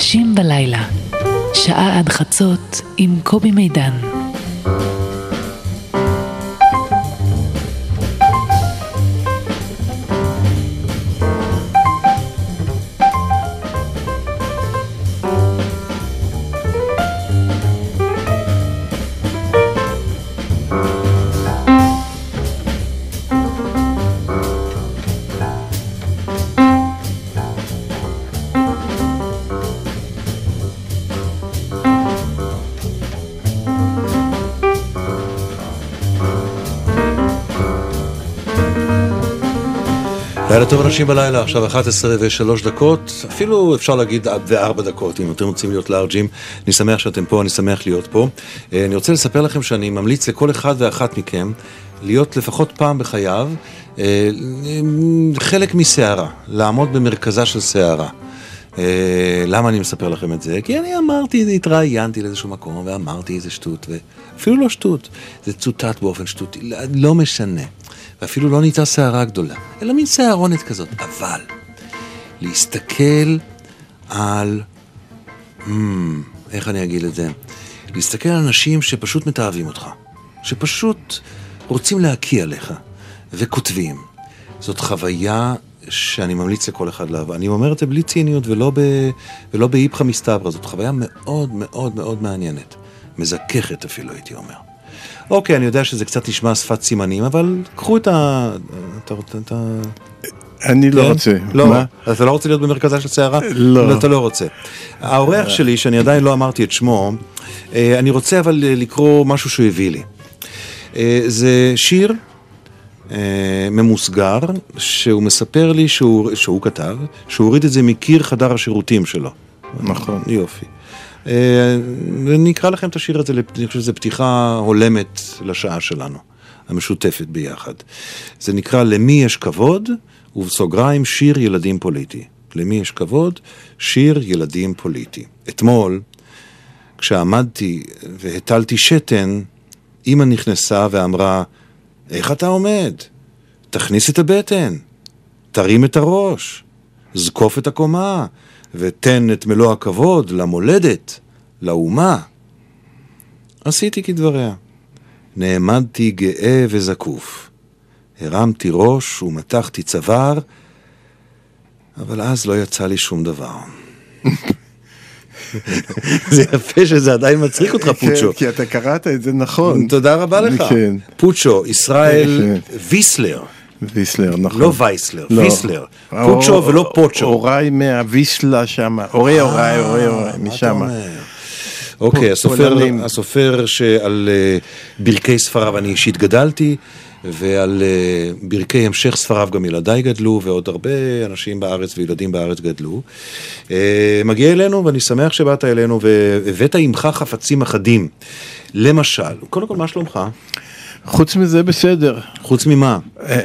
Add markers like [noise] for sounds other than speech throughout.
אנשים בלילה, שעה עד חצות עם קובי מידן. לילה טוב אנשים בלילה, עכשיו 11 ו-3 דקות, אפילו אפשר להגיד עד ו-4 דקות, אם אתם רוצים להיות לארג'ים. אני שמח שאתם פה, אני שמח להיות פה. אה, אני רוצה לספר לכם שאני ממליץ לכל אחד ואחת מכם להיות לפחות פעם בחייו אה, חלק מסערה, לעמוד במרכזה של סערה. אה, למה אני מספר לכם את זה? כי אני אמרתי, התראיינתי לאיזשהו מקום ואמרתי איזה שטות, ואפילו לא שטות, זה צוטט באופן שטותי, לא משנה. ואפילו לא נהייתה שערה גדולה, אלא מין שערונת כזאת. אבל, להסתכל על... Hmm, איך אני אגיד את זה? להסתכל על אנשים שפשוט מתעבים אותך, שפשוט רוצים להקיא עליך, וכותבים. זאת חוויה שאני ממליץ לכל אחד לעבור. אני אומר את זה בלי ציניות ולא, ב, ולא באיפכא מסתברא, זאת חוויה מאוד מאוד מאוד מעניינת. מזככת אפילו, הייתי אומר. אוקיי, אני יודע שזה קצת נשמע שפת סימנים, אבל קחו את ה... אתה רוצה את ה... אני לא כן? רוצה. לא? אתה לא רוצה להיות במרכזה של סערה? לא. אתה לא רוצה. האורח שלי, שאני עדיין לא אמרתי את שמו, אה, אני רוצה אבל אה, לקרוא משהו שהוא הביא לי. אה, זה שיר אה, ממוסגר, שהוא מספר לי שהוא, שהוא כתב, שהוא הוריד את זה מקיר חדר השירותים שלו. נכון. יופי. אה, אני אקרא לכם את השיר הזה, אני חושב שזו פתיחה הולמת לשעה שלנו, המשותפת ביחד. זה נקרא למי יש כבוד, ובסוגריים שיר ילדים פוליטי. למי יש כבוד? שיר ילדים פוליטי. אתמול, כשעמדתי והטלתי שתן, אמא נכנסה ואמרה, איך אתה עומד? תכניס את הבטן, תרים את הראש, זקוף את הקומה, ותן את מלוא הכבוד למולדת, לאומה. עשיתי כדבריה. נעמדתי גאה וזקוף. הרמתי ראש ומתחתי צוואר, אבל אז לא יצא לי שום דבר. [laughs] זה יפה שזה עדיין מצחיק אותך, פוצ'ו. כן, כי אתה קראת את זה נכון. תודה רבה לך. כן. פוצ'ו, ישראל כן. ויסלר. ויסלר, נכון. לא וייסלר, לא. ויסלר. פוצ'ו אור- ולא פוצ'ו. הוריי מהוויסלה שם, הורי הוריי, הורי הוריי, אה, אתה משם. אוקיי, הסופר. הסופר שעל אה, ברכי ספריו אני אישית גדלתי, ועל אה, ברכי המשך ספריו גם ילדיי גדלו, ועוד הרבה אנשים בארץ וילדים בארץ גדלו. מגיע אלינו, ואני שמח שבאת אלינו, והבאת עמך חפצים אחדים. למשל, קודם כל, מה שלומך? חוץ מזה בסדר. חוץ ממה? אה,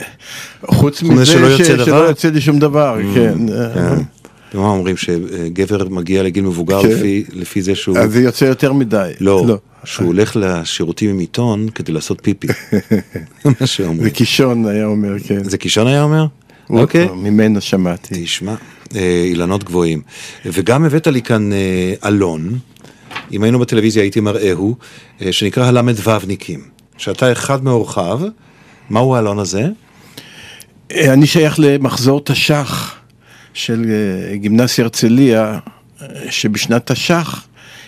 חוץ מזה שלא ש- יוצא? Mm, שלא יוצא לי שום דבר, כן. אה, כן. מה אומרים, שגבר מגיע לגיל מבוגר כן. לפי- לפי זה שהוא... אז זה יוצא יותר מדי. לא, שהוא הולך לשירותים עם עיתון כדי לעשות פיפי. זה [laughs] מה שאומרים. זה קישון היה אומר, כן. זה קישון היה אומר? אוקיי. ממנו שמעתי. תשמע, אה, אילנות גבוהים. וגם הבאת לי כאן אה, אלון, אם היינו בטלוויזיה הייתי מראהו, אה, שנקרא הל"וניקים. שאתה אחד מאורחיו, מהו האלון הזה? אה, אני שייך למחזור תש"ח של אה, גימנסיה הרצליה, אה, שבשנת תש"ח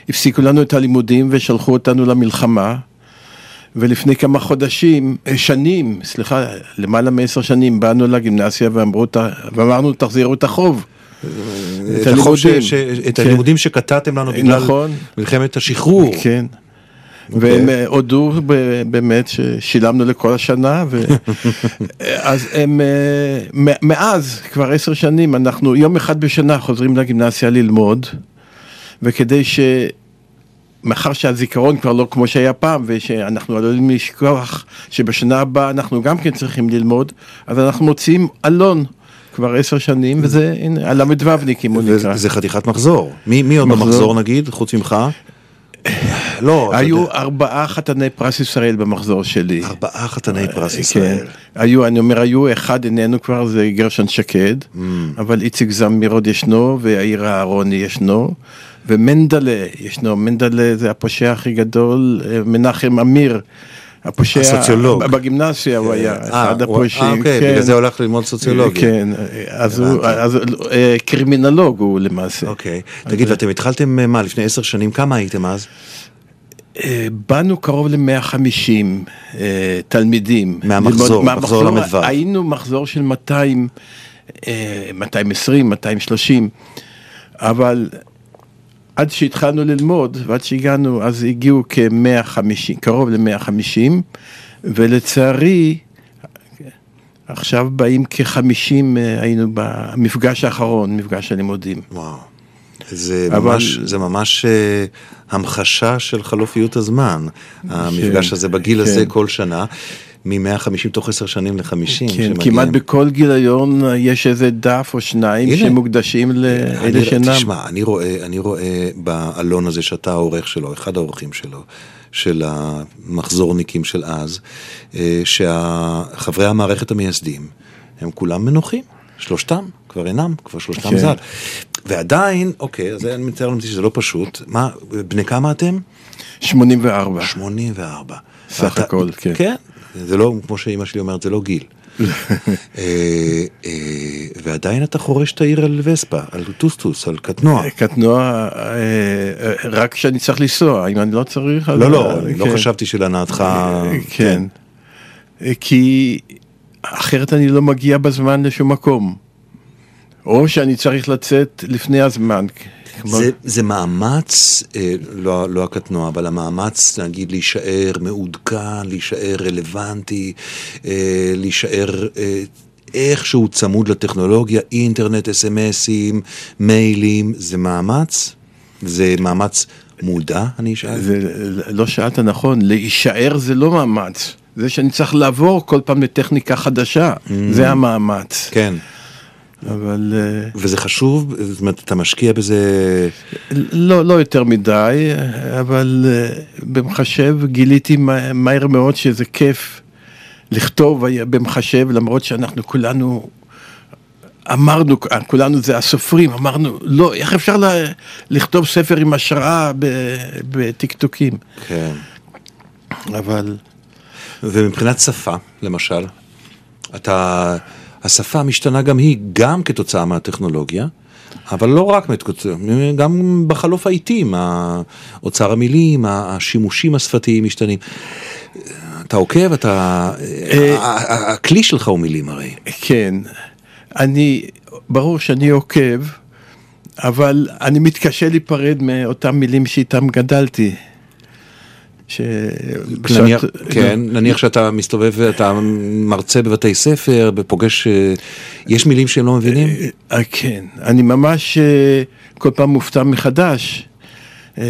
הפסיקו לנו את הלימודים ושלחו אותנו למלחמה. ולפני כמה חודשים, שנים, סליחה, למעלה מעשר שנים, באנו לגימנסיה ואמרו, ואמרנו, תחזירו את החוב. את החוב ש- ש- את כן. הלימודים שקטעתם לנו בגלל נכון. מלחמת השחרור. כן. אוקיי. והם אה, הודו באמת ששילמנו לכל השנה. [laughs] אז הם, אה, מאז כבר עשר שנים, אנחנו יום אחד בשנה חוזרים לגימנסיה ללמוד, וכדי ש... מאחר שהזיכרון כבר לא כמו שהיה פעם, ושאנחנו עלולים לשכוח שבשנה הבאה אנחנו גם כן צריכים ללמוד, אז אנחנו מוציאים אלון כבר עשר שנים, וזה, הנה, הל"וניקים הוא נקרא. זה חתיכת מחזור. מי, מי עוד מחזור. במחזור נגיד, חוץ ממך? לא, אתה היו ארבעה חתני פרס ישראל במחזור שלי. ארבעה חתני פרס כן, ישראל. היו, אני אומר, היו, אחד איננו כבר, זה גרשון שקד, Mm. אבל איציק זמיר עוד ישנו, ויאיר אהרוני ישנו, ומנדלה ישנו, מנדלה זה הפושע הכי גדול, אה, מנחם אמיר. הפושע, הסוציולוג. בגימנסיה הוא היה אה, אחד הוא- הפושעים, אה, אוקיי, כן. בגלל זה הוא הלך ללמוד סוציולוגיה. כן, אז הוא, אה, קרימינולוג הוא למעשה. אוקיי. תגיד, ואתם התחלתם, אה, מה, לפני עשר שנים? כמה הייתם אז? אה, באנו קרוב ל-150 תלמידים. מהמחזור, מחזור ל"ו. היינו מחזור של 200, אה, 220, 230, אבל עד שהתחלנו ללמוד ועד שהגענו, אז הגיעו כ-150, קרוב ל-150, ולצערי, עכשיו באים כ-50, היינו במפגש האחרון, מפגש הלימודים. וואו. זה אבל- ממש, זה ממש אה, המחשה של חלופיות הזמן. המפגש הזה בגיל הזה כן. כל שנה, מ-150 תוך עשר שנים ל-50 כן, כמעט בכל גיליון יש איזה דף או שניים הנה. שמוקדשים לאלה שאינם. תשמע, אני רואה, אני רואה בעלון הזה שאתה העורך שלו, אחד העורכים שלו, של המחזורניקים של אז, אה, שחברי המערכת המייסדים, הם כולם מנוחים, שלושתם כבר אינם, כבר שלושתם כן. ז"ל. ועדיין, אוקיי, אז אני מתאר לעצמי שזה לא פשוט. מה, בני כמה אתם? 84. 84. סך ואתה- הכל, כן. כן, זה לא, כמו שאימא שלי אומרת, זה לא גיל. [laughs] אה, אה, ועדיין אתה חורש את העיר על וספה, על טוסטוס, על קטנוע. קטנוע, אה, אה, רק כשאני צריך לנסוע, אם אני לא צריך... לא, לא, לא כן. חשבתי שלהנאתך... כן. כי אחרת אני לא מגיע בזמן לשום מקום. או שאני צריך לצאת לפני הזמן. כמו- זה, זה מאמץ, אה, לא, לא הקטנוע, אבל המאמץ, נגיד, להישאר מעודכן, להישאר רלוונטי, אה, להישאר אה, איכשהו צמוד לטכנולוגיה, אינטרנט, אס.אם.אסים, מיילים, זה מאמץ? זה מאמץ מודע, אני אשאל? זה, לא שאלת נכון, להישאר זה לא מאמץ. זה שאני צריך לעבור כל פעם לטכניקה חדשה, זה המאמץ. כן. אבל אה, וזה חשוב? זאת אומרת, אתה משקיע בזה... לא, לא יותר מדי, אבל אה, במחשב גיליתי מה- מהר מאוד שזה כיף לכתוב היה במחשב, למרות שאנחנו כולנו אמרנו, כולנו זה הסופרים, אמרנו, לא, איך אפשר לה, לכתוב ספר עם השראה ב- בטקטוקים? כן. אבל ומבחינת שפה, למשל, אתה, השפה משתנה גם היא, גם כתוצאה מהטכנולוגיה, אבל לא רק גם בחלוף העיתים, אוצר המילים, השימושים השפתיים משתנים. אתה עוקב, אתה... ה- ה- הכלי שלך הוא מילים הרי. כן, אני, ברור שאני עוקב, אבל אני מתקשה להיפרד מאותם מילים שאיתם גדלתי. ש... נניח, בשעת- כן, נניח שאתה מסתובב ואתה מרצה בבתי ספר, ופוגש, אה, יש מילים שהם לא מבינים? אה, כן, אני ממש אה, כל פעם מופתע מחדש. אה,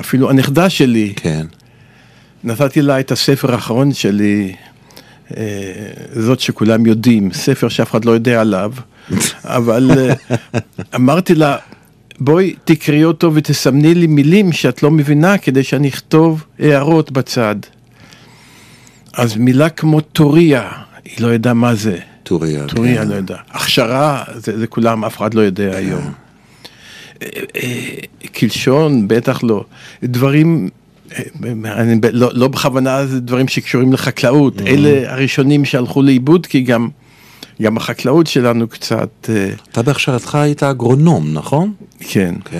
אפילו הנכדה שלי, כן. נתתי לה את הספר האחרון שלי, אה, זאת שכולם יודעים, ספר שאף אחד לא יודע עליו, [laughs] אבל אה, אמרתי לה, בואי תקראי אותו ותסמני לי מילים שאת לא מבינה כדי שאני אכתוב הערות בצד. אז מילה כמו טוריה, היא לא ידעה מה זה. טוריה. טוריה כן. לא יודע. הכשרה, זה, זה כולם, אף אחד לא יודע היום. אה, אה, קלשון, בטח לא. דברים, אה, אני, לא, לא בכוונה זה דברים שקשורים לחקלאות. אלה הראשונים שהלכו לאיבוד, כי גם, גם החקלאות שלנו קצת, אה, אתה בהכשרתך היית אגרונום, נכון? כן. כן.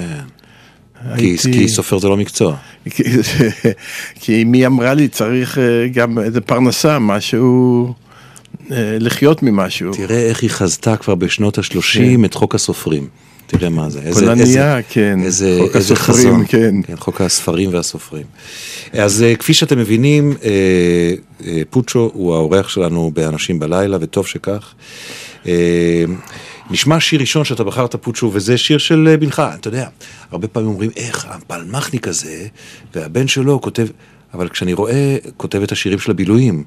כי, הייתי- כי סופר זה לא מקצוע. כי- [laughs] כי מי אמרה לי, צריך אה, גם איזה פרנסה, משהו, אה, לחיות ממשהו. תראה איך היא חזתה כבר בשנות ה-30 את חוק הסופרים. תראה מה זה. איזה- פולניה, איזה- כן. איזה, חוק איזה הסופרים, חזון. כן. כן, חוק הספרים והסופרים. אז אה, כפי שאתם מבינים, אה, אה, פוצ'ו הוא האורח שלנו באנשים בלילה, וטוב שכך. נשמע שיר ראשון שאתה בחרת פוצ'ו, וזה שיר של בנך. אתה יודע, הרבה פעמים אומרים, איך הפלמחניק הזה, והבן שלו כותב, אבל כשאני רואה, כותב את השירים של הבילויים,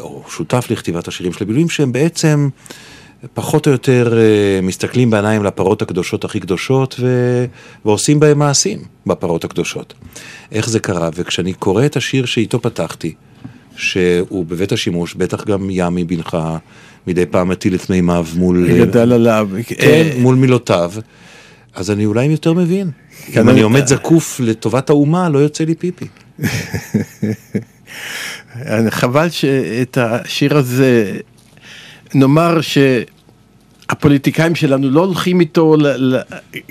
או שותף לכתיבת השירים של הבילויים, שהם בעצם... פחות או יותר אה, מסתכלים בעיניים לפרות הקדושות הכי קדושות ו... ועושים בהם מעשים בפרות הקדושות. איך זה קרה? וכשאני קורא את השיר שאיתו פתחתי, שהוא בבית השימוש, בטח גם ימי בנך מדי פעם מטיל את מימיו מול... אה, גדל עליו. כן, אה, מול מילותיו, אז אני אולי יותר מבין. כן, אם אני- עומד זקוף לטובת האומה, לא יוצא לי פיפי. [laughs] חבל שאת השיר הזה, נאמר שהפוליטיקאים שלנו לא הולכים איתו,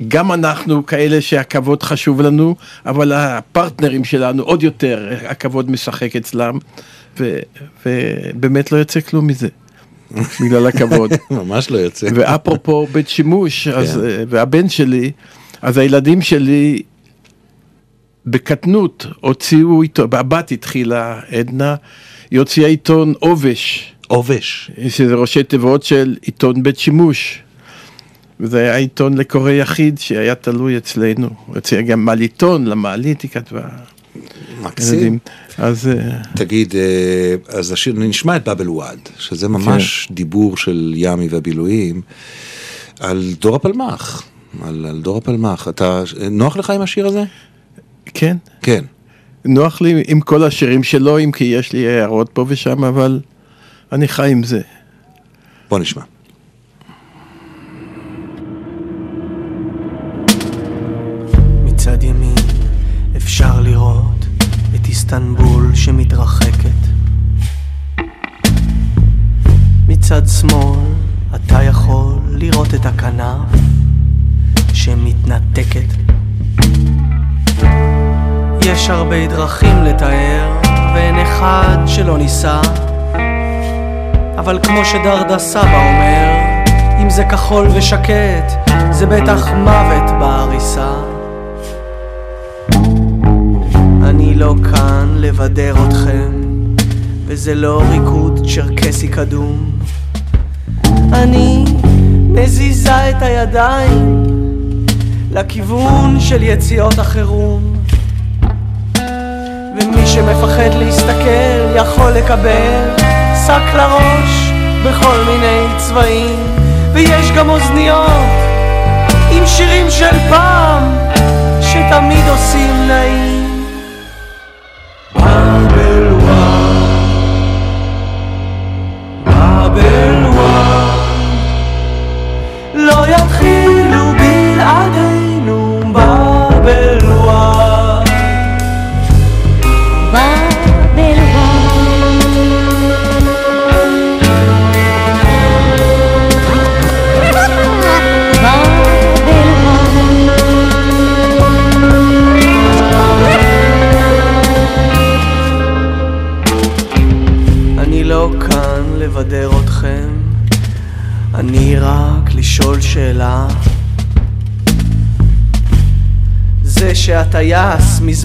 גם אנחנו כאלה שהכבוד חשוב לנו, אבל הפרטנרים שלנו עוד יותר, הכבוד משחק אצלם, ו- ובאמת לא יוצא כלום מזה, [laughs] בגלל הכבוד. [laughs] ממש לא יוצא. ואפרופו בית שימוש, אז, כן. אה, והבן שלי, אז הילדים שלי בקטנות הוציאו איתו, הבת התחילה, עדנה, היא הוציאה עיתון עובש, עובש. שזה ראשי תיבות של עיתון בית שימוש. וזה היה עיתון לקורא יחיד שהיה תלוי אצלנו. הוא הוציאה גם מעליתון, למעלית היא כתבה. מקסים. אז אה, תגיד, אה, אז השיר, נשמע את באבל וואד, שזה ממש כן. דיבור של ימי והבילויים, על דור הפלמ"ח. על, על דור הפלמ"ח. אתה, נוח לך עם השיר הזה? כן, כן. נוח לי עם כל השירים שלו, אם כי יש לי הערות פה ושם, אבל אני חי עם זה. בוא נשמע. מצד ימין אפשר לראות את איסטנבול שמתרחקת. מצד שמאל אתה יכול לראות את הכנף שמתנתקת. יש הרבה דרכים לתאר ואין אחד שלא ניסה אבל כמו שדרדה סבא אומר, אם זה כחול ושקט, זה בטח מוות בעריסה. אני לא כאן לבדר אתכם, וזה לא ריקוד צ'רקסי קדום. אני מזיזה את הידיים לכיוון של יציאות החירום. ומי שמפחד להסתכל יכול לקבל שק לראש בכל מיני צבעים. ויש גם אוזניות עם שירים של פעם שתמיד עושים נעים. בבלווה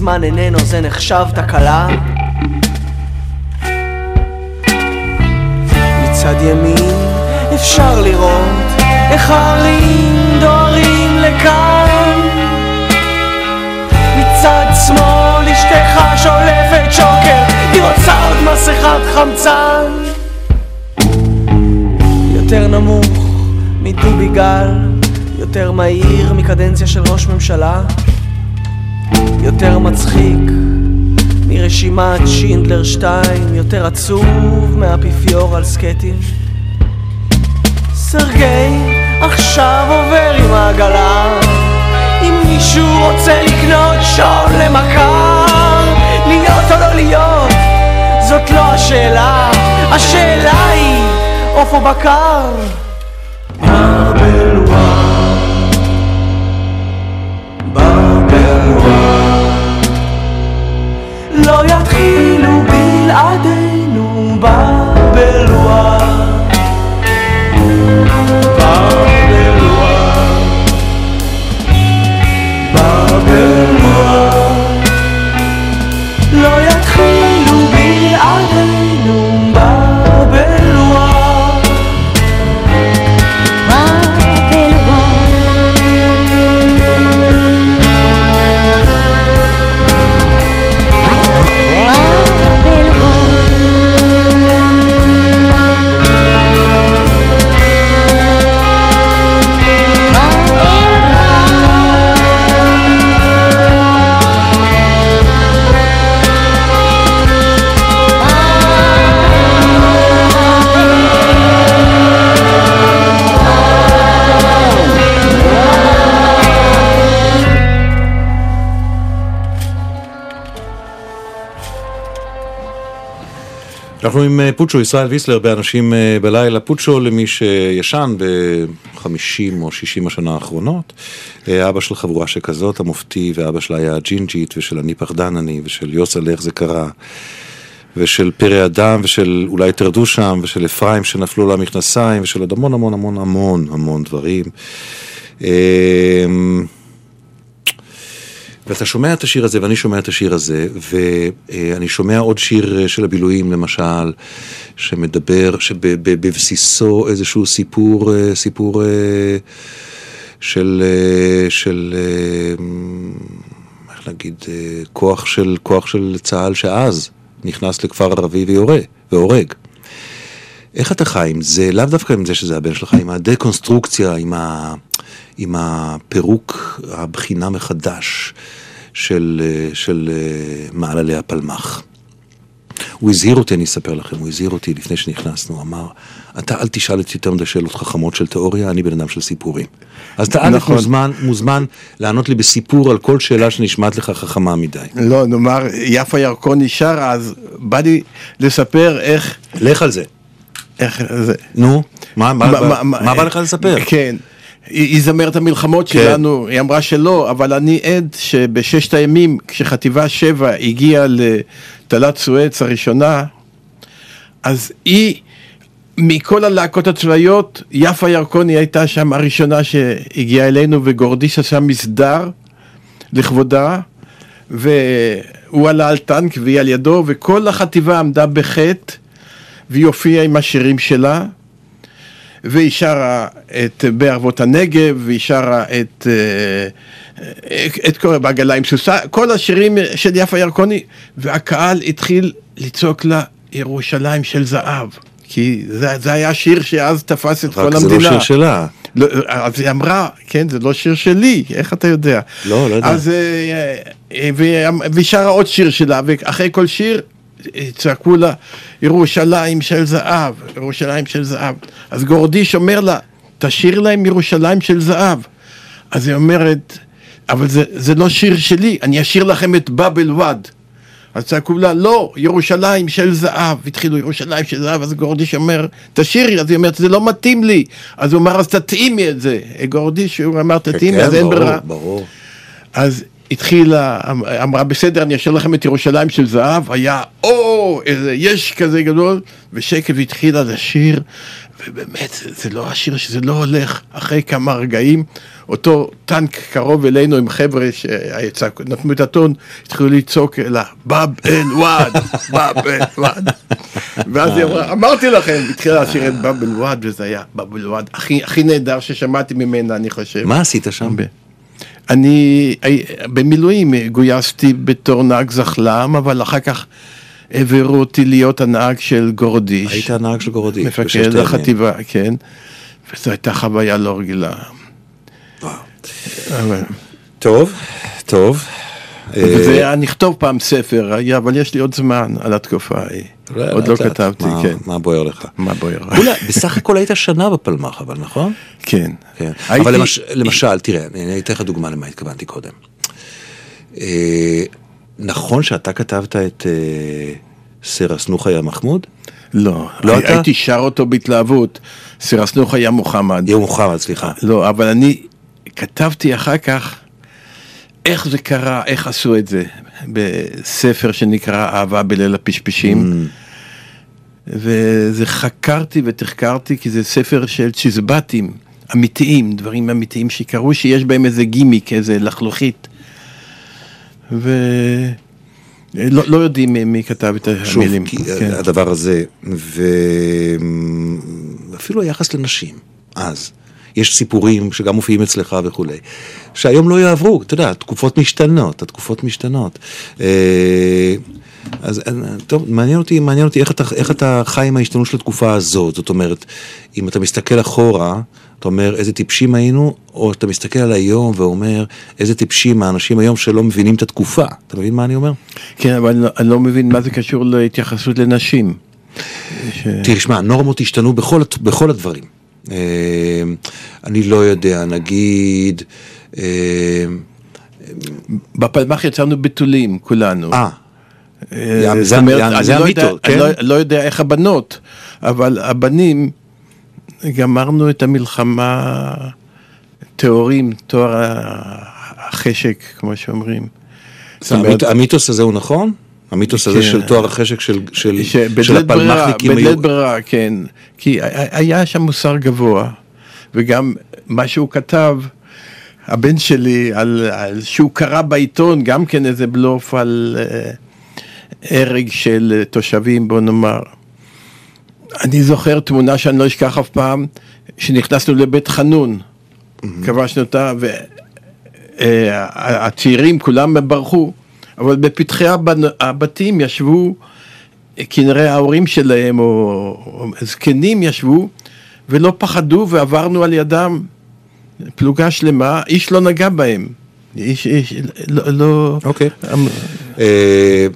מזמן איננו, זה נחשב תקלה? מצד ימין אפשר לראות איך הערים דוהרים לכאן. מצד שמאל אשתך שולפת שוקר, היא רוצה עוד מסכת חמצן. יותר נמוך מדובי גל, יותר מהיר מקדנציה של ראש ממשלה, יותר מצחיק מרשימת שינדלר 2, יותר עצוב מהאפיפיור על סקטים. סרגי עכשיו עובר עם העגלה. אם מישהו רוצה לקנות שעון למכר להיות או לא להיות זאת לא השאלה. השאלה היא עוף או בקר? בבלווה בבלווה בלעדינו בבלווה בבלווה אנחנו עם אה, פוצ'ו, ישראל ויסלר, באנשים אה, בלילה. פוצ'ו למי שישן ב-50 או 60 השנה האחרונות. אה, אבא של חבורה שכזאת, המופתי, ואבא שלה היה ג'ינג'ית, ושל אני פחדנני, ושל יוסל איך זה קרה. ושל פרא אדם, ושל אולי תרדו שם, ושל אפרים שנפלו למכנסיים, ושל עוד המון המון המון המון המון דברים. ואתה שומע את השיר הזה, ואני שומע את השיר הזה, ואני שומע עוד שיר של הבילויים, למשל, שמדבר, שבבסיסו איזשהו סיפור, סיפור של, של, איך להגיד, כוח של, כוח של צה"ל שאז נכנס לכפר ערבי ויורה, והורג. איך אתה חי עם זה, לאו דווקא עם זה שזה הבן שלך, עם הדקונסטרוקציה, עם, ה, עם הפירוק, הבחינה מחדש של, של מעללי הפלמ"ח. הוא הזהיר אותי, אני אספר לכם, הוא הזהיר אותי לפני שנכנסנו, אמר, אתה אל תשאל אותי יותר מדי שאלות חכמות של תיאוריה, אני בן אדם של סיפורים. אז אתה נכון. מוזמן, מוזמן לענות לי בסיפור על כל שאלה שנשמעת לך חכמה מדי. לא, נאמר, יפה ירקוני שר, אז בא לי לספר איך... לך על זה. איך זה... נו, מה, מה, מה, מה, מה בא לך לספר? כן. היא זמרת המלחמות כן. שלנו, היא אמרה שלא, אבל אני עד שבששת הימים, כשחטיבה 7 הגיעה לתעלת סואץ הראשונה, אז היא, מכל הלהקות הצבאיות, יפה ירקוני הייתה שם הראשונה שהגיעה אלינו, וגורדיש עשה מסדר לכבודה, והוא עלה על טנק והיא על ידו, וכל החטיבה עמדה בחטא, והיא הופיעה עם השירים שלה. והיא שרה את בערבות הנגב, והיא שרה את, אה, את כל בעגלה עם סוסה, כל השירים של יפה ירקוני, והקהל התחיל לצעוק לה ירושלים של זהב. כי זה, זה היה שיר שאז תפס את כל המדינה. רק זה לא שיר שלה. לא, אז היא אמרה, כן, זה לא שיר שלי, איך אתה יודע? לא, לא יודע. אז, אה, אה, והיא שרה עוד שיר שלה, ואחרי כל שיר צעקו לה, ירושלים של זהב, ירושלים של זהב. אז גורדיש אומר לה, תשאיר להם ירושלים של זהב. אז היא אומרת, אבל זה, זה לא שיר שלי, אני אשאיר לכם את באבל וואד. אז צעקו לה, לא, ירושלים של זהב. התחילו ירושלים של זהב, אז גורדיש אומר, תשאירי, אז היא אומרת, זה לא מתאים לי. אז הוא אמר, אז תתאימי את זה. גורדיש, הוא אמר, תתאימי, כן, אז אין ברירה. ברור. אז התחילה, אמרה בסדר אני אשאיר לכם את ירושלים של זהב, היה או, איזה יש כזה גדול, ושקב התחילה לשיר, ובאמת זה לא השיר שזה לא הולך, אחרי כמה רגעים, אותו טנק קרוב אלינו עם חבר'ה שנתנו את הטון, התחילו לצעוק לה, באב אל וואד, באב אל וואד, ואז היא אמרה, אמרתי לכם, התחילה לשיר את באב אל וואד, וזה היה באב אל וואד, הכי נהדר ששמעתי ממנה, אני חושב. מה עשית שם? אני במילואים גויסתי בתור נהג זחל"ם, אבל אחר כך העבירו אותי להיות הנהג של גורדיש. היית הנהג של גורדיש. מפקד החטיבה, כן. וזו הייתה חוויה לא רגילה. אבל... טוב, טוב. אני אכתוב פעם ספר, אבל יש לי עוד זמן על התקופה ההיא. עוד לא כתבתי, כן. מה בוער לך? מה בוער? בסך הכל היית שנה בפלמ"ח, אבל נכון? כן. כן. אבל למשל, תראה, אני אתן לך דוגמה למה התכוונתי קודם. אה, נכון שאתה כתבת את אה, סרסנוך היה מחמוד? לא, לא אתה? הייתי שר אותו בהתלהבות, סרסנוך היה מוחמד. יהיה מוחמד, סליחה. לא, אבל אני כתבתי אחר כך איך זה קרה, איך עשו את זה, בספר שנקרא אהבה בליל הפשפשים. Mm. וזה חקרתי ותחקרתי כי זה ספר של צ'יזבטים אמיתיים, דברים אמיתיים שקרו, שיש בהם איזה גימיק, איזה לחלוכית. ולא לא יודעים מי כתב את המילים. שוב, כן. הדבר הזה, ואפילו היחס לנשים, אז. יש סיפורים שגם מופיעים אצלך וכולי, שהיום לא יעברו, אתה יודע, התקופות משתנות, התקופות משתנות. אה, אז אה, טוב, מעניין אותי, מעניין אותי איך אתה, איך אתה חי עם ההשתנות של התקופה הזאת, זאת אומרת, אם אתה מסתכל אחורה, אתה אומר איזה טיפשים היינו, או אתה מסתכל על היום ואומר איזה טיפשים האנשים היום שלא מבינים את התקופה, אתה מבין מה אני אומר? כן, אבל אני לא, אני לא מבין מה זה קשור להתייחסות לנשים. ש... תראה, שמע, הנורמות השתנו בכל, בכל הדברים. אה, אני לא יודע, נגיד... אה, בפלמ"ח יצאנו בתולים, כולנו. אה. זאת אומרת, זה- לא יודע- המיתוס, אני כן? לא- לא יודע איך הבנות, אבל הבנים, גמרנו את המלחמה טהורים, תואר החשק, כמו שאומרים. המיתוס הזה הוא נכון? המיתוס הזה כן. של תואר החשק של, של, של הפלמ"חניקים בלית היו... ברירה, כן. כי היה שם מוסר גבוה, וגם מה שהוא כתב, הבן שלי, על, על שהוא קרא בעיתון גם כן איזה בלוף על אה, הרג של אה, תושבים, בוא נאמר. אני זוכר תמונה שאני לא אשכח אף פעם, שנכנסנו לבית חנון, כבשנו אותה, והצעירים כולם ברחו, אבל בפתחי הבתים ישבו כנראה ההורים שלהם או, או זקנים ישבו ולא פחדו ועברנו על ידם פלוגה שלמה, איש לא נגע בהם. איש, איש, לא, לא... אוקיי. אה,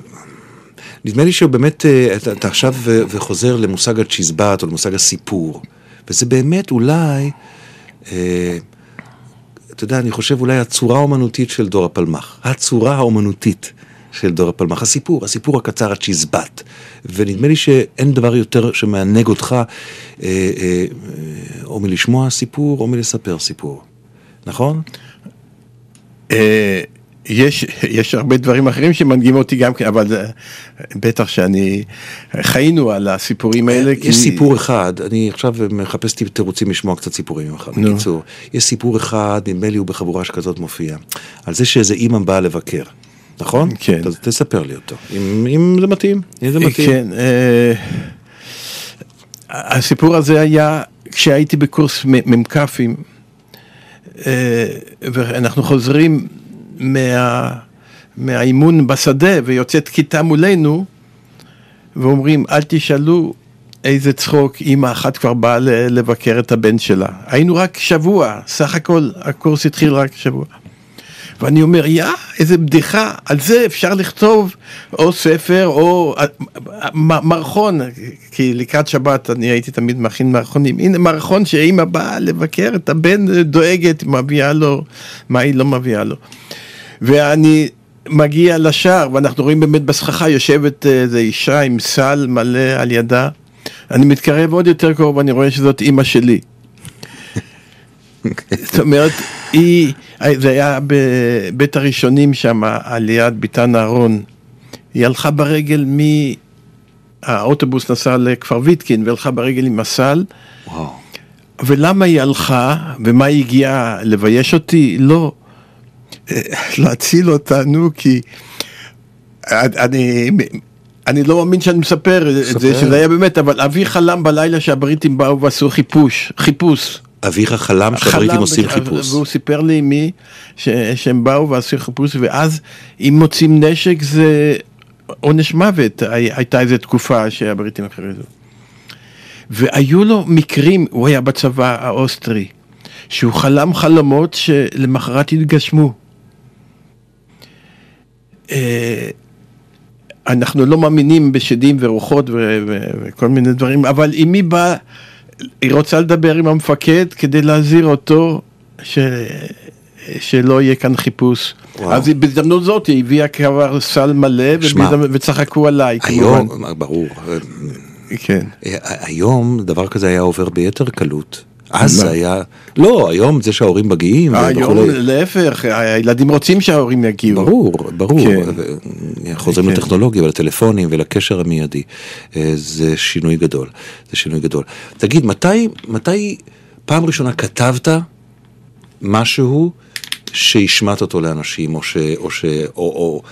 נדמה לי שבאמת אה, אתה, אתה עכשיו וחוזר למושג הצ'יזבט או למושג הסיפור, וזה באמת אולי, אה, אתה יודע, אני חושב אולי הצורה האומנותית של דור הפלמ"ח, הצורה האומנותית של דור הפלמ"ח, הסיפור, הסיפור הקצר הצ'יזבט, ונדמה לי שאין דבר יותר שמענג אותך אה, אה, אה, או מלשמוע סיפור או מלספר סיפור, נכון? אה, יש, יש הרבה דברים אחרים שמנגימים אותי גם כן, אבל אה, בטח שאני, חיינו על הסיפורים האלה. כי- יש סיפור אחד, אני עכשיו מחפש תירוצים לשמוע קצת סיפורים ממך, נו. בקיצור. יש סיפור אחד, נדמה לי הוא בחבורה שכזאת מופיע, על זה שאיזה אימא באה לבקר, נכון? כן. אז תספר לי אותו, אם, אם זה מתאים, אם זה מתאים. כן, אה, הסיפור הזה היה כשהייתי בקורס מ"כים, אה, ואנחנו חוזרים מה, מהאימון בשדה ויוצאת כיתה מולנו, ואומרים, אל תשאלו איזה צחוק, אימא אחת כבר באה לבקר את הבן שלה. היינו רק שבוע, סך הכל הקורס התחיל רק שבוע. ואני אומר, יא, איזה בדיחה, על זה אפשר לכתוב או ספר או אה, מערכון, כי לקראת שבת אני הייתי תמיד מכין מערכונים. הנה מערכון שאימא באה לבקר את הבן, דואגת, מביאה לו, מה היא לא מביאה לו. ואני מגיע לשער, ואנחנו רואים באמת בסככה יושבת אה, איזו אישה עם סל מלא על ידה. אני מתקרב עוד יותר קרוב, ואני רואה שזאת אימא שלי. זאת אומרת, היא, זה היה בבית הראשונים שם, על יד ביתן אהרון. היא הלכה ברגל מ... האוטובוס נסע לכפר ויתקין והלכה ברגל עם הסל. וואו. ולמה היא הלכה, ומה היא הגיעה לבייש אותי? לא. אה, להציל אותנו, כי אני, אני לא מאמין שאני מספר את. זה, שזה היה באמת, אבל אבי חלם בלילה שהבריטים באו ועשו חיפוש, חיפוש. אביך חלם שהבריטים עושים חיפוש. והוא סיפר לי מי, ש- שהם באו ועשו חיפוש, ואז אם מוצאים נשק זה עונש מוות, הי- הייתה איזו תקופה שהבריטים הכריזו. והיו לו מקרים, הוא היה בצבא האוסטרי, שהוא חלם חלומות שלמחרת התגשמו. אה, אנחנו לא מאמינים בשדים ורוחות ו- ו- וכל מיני דברים, אבל אם היא באה, היא רוצה לדבר עם המפקד כדי להזהיר אותו ש... שלא יהיה כאן חיפוש. וואו. אז בהזדמנות זאת היא הביאה כבר סל מלא ובהזדמנות- וצחקו עליי היום, כמובן. ברור, כן. אה, היום דבר כזה היה עובר ביתר קלות. אז? זה היה, לא, היום זה שההורים מגיעים היום. להפך, הילדים רוצים שההורים יגיעו. ברור, ברור, כן. ו- חוזרים כן. לטכנולוגיה ולטלפונים ולקשר המיידי, אה, זה שינוי גדול, זה שינוי גדול. תגיד, מתי, מתי פעם ראשונה כתבת משהו שהשמעת אותו לאנשים, או ש... או ש... או... או אה,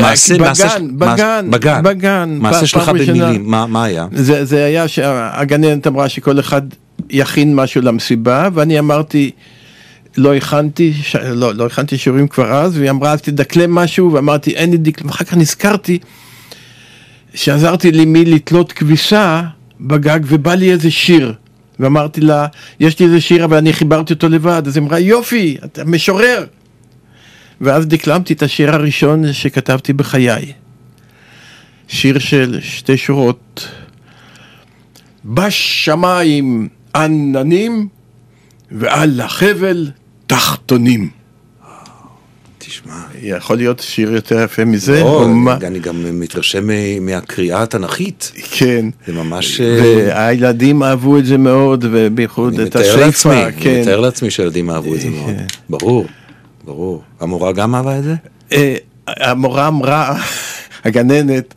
מעשה, בגן, מעשה, בגן, בגן, בגן, מעשה שלך. במילים, מה, היה? זה, זה היה שהגננת אמרה שכל אחד יכין משהו למסיבה, ואני אמרתי, לא הכנתי, ש... לא, לא הכנתי שיעורים כבר אז, והיא אמרה, אז תדקלם משהו, ואמרתי, אין לי דקלם, ואחר כך נזכרתי שעזרתי למי לתלות כביסה בגג, ובא לי איזה שיר. ואמרתי לה, יש לי איזה שיר, אבל אני חיברתי אותו לבד. אז היא אמרה, יופי, אתה משורר. ואז דקלמתי את השיר הראשון שכתבתי בחיי. שיר של שתי שורות. בשמיים עננים ועל החבל תחתונים. תשמע. יכול להיות שיר יותר יפה מזה? לא, או מה? אני גם מתרשם מהקריאה התנ"כית. כן. זה ממש... אה, והילדים אהבו את זה מאוד, ובייחוד אני את מתאר לעצמי, השאיפה, אני כן. מתאר לעצמי שילדים אהבו את זה מאוד. כן. ברור, ברור. המורה גם אהבה את זה? אה, המורה אמרה, [laughs] הגננת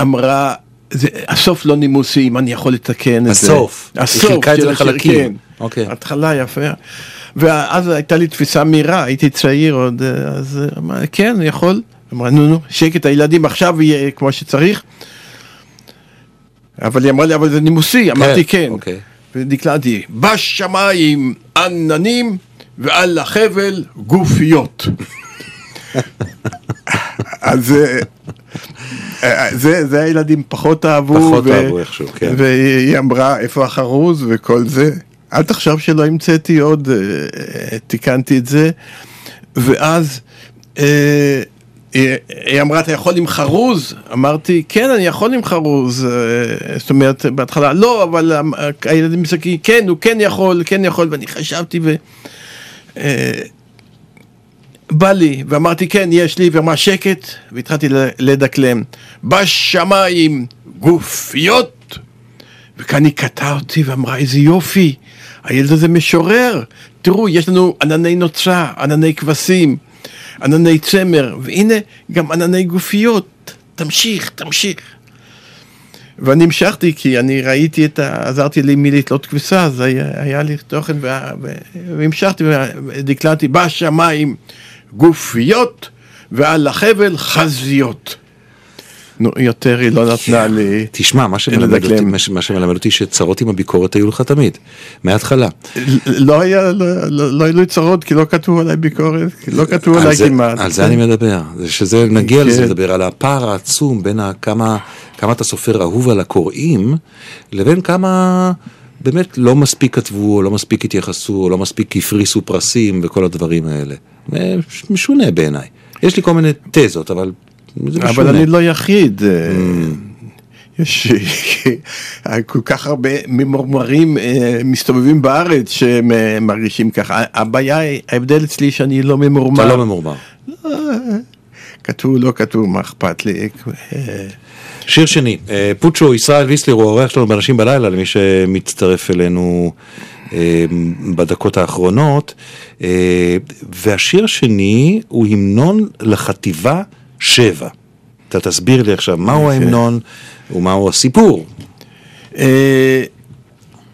אמרה, זה, הסוף לא נימוסי, אם אני יכול לתקן את זה. הסוף. היא חילקה את זה לחלקים. כן. אוקיי. התחלה יפה. ואז הייתה לי תפיסה מהירה, הייתי צעיר עוד, אה, אז אה, אמרה, כן, אני יכול. אמרה, נו, נו, שקט, הילדים עכשיו יהיה כמו שצריך. אבל היא אמרה לי, אבל זה נימוסי, אמרתי כן. אוקיי. ודקלמתי, בשמיים עננים ועל החבל גופיות. אז אה, אה, זה, זה הילדים פחות אהבו. פחות אהבו איכשהו, כן. והיא אמרה, איפה החרוז וכל זה. אל תחשוב שלא המצאתי עוד, אה, תיקנתי את זה. ואז אה, היא אמרה, אתה יכול עם חרוז? אמרתי, כן, אני יכול עם חרוז. זאת אומרת, בהתחלה, לא, אבל הילדים מסתכלים, כן, הוא כן יכול, כן יכול, ואני חשבתי ו... אה, בא לי, ואמרתי כן, יש לי, ואמרה שקט, והתחלתי לדקלם. בשמיים גופיות. וכאן היא קטעה אותי ואמרה, איזה יופי, הילד הזה משורר. תראו, יש לנו ענני נוצה, ענני כבשים, ענני צמר, והנה גם ענני גופיות. תמשיך, תמשיך. ואני המשכתי כי אני ראיתי את ה... עזרתי לי מי לתלות כביסה, אז היה, היה לי תוכן וה-. והמשכתי ודקלמתי בשמיים גופיות ועל החבל חזיות. נו, יותר היא לא נתנה לי. תשמע, מה שמלמד אותי. מה שמלמד אותי שצרות עם הביקורת היו לך תמיד, מההתחלה. לא היה, לא, לא, לא היו לי צרות כי לא כתבו עליי ביקורת, לא כתבו על עליי כמעט. על זה אני מדבר, זה שזה, נגיע כן. לזה לדבר, על הפער העצום בין כמה אתה סופר אהוב על הקוראים, לבין כמה באמת לא מספיק כתבו, או לא מספיק התייחסו, או לא מספיק הפריסו פרסים וכל הדברים האלה. זה משונה בעיניי. יש לי כל מיני תזות, אבל. אבל אני לא יחיד. אה, יש [laughs] כל כך הרבה ממורמרים אה, מסתובבים בארץ שמרגישים ככה. הבעיה, ההבדל אצלי שאני לא ממורמר. אתה לא ממורמר. כתבו, לא כתבו, מה אכפת לי? אה, שיר שני, אה, פוצ'ו ישראל ויסלר הוא האורח שלנו באנשים בלילה, למי שמצטרף אלינו אה, בדקות האחרונות. אה, והשיר השני הוא המנון לחטיבה 7. אתה תסביר לי עכשיו מהו ההמנון ומהו הסיפור. אה,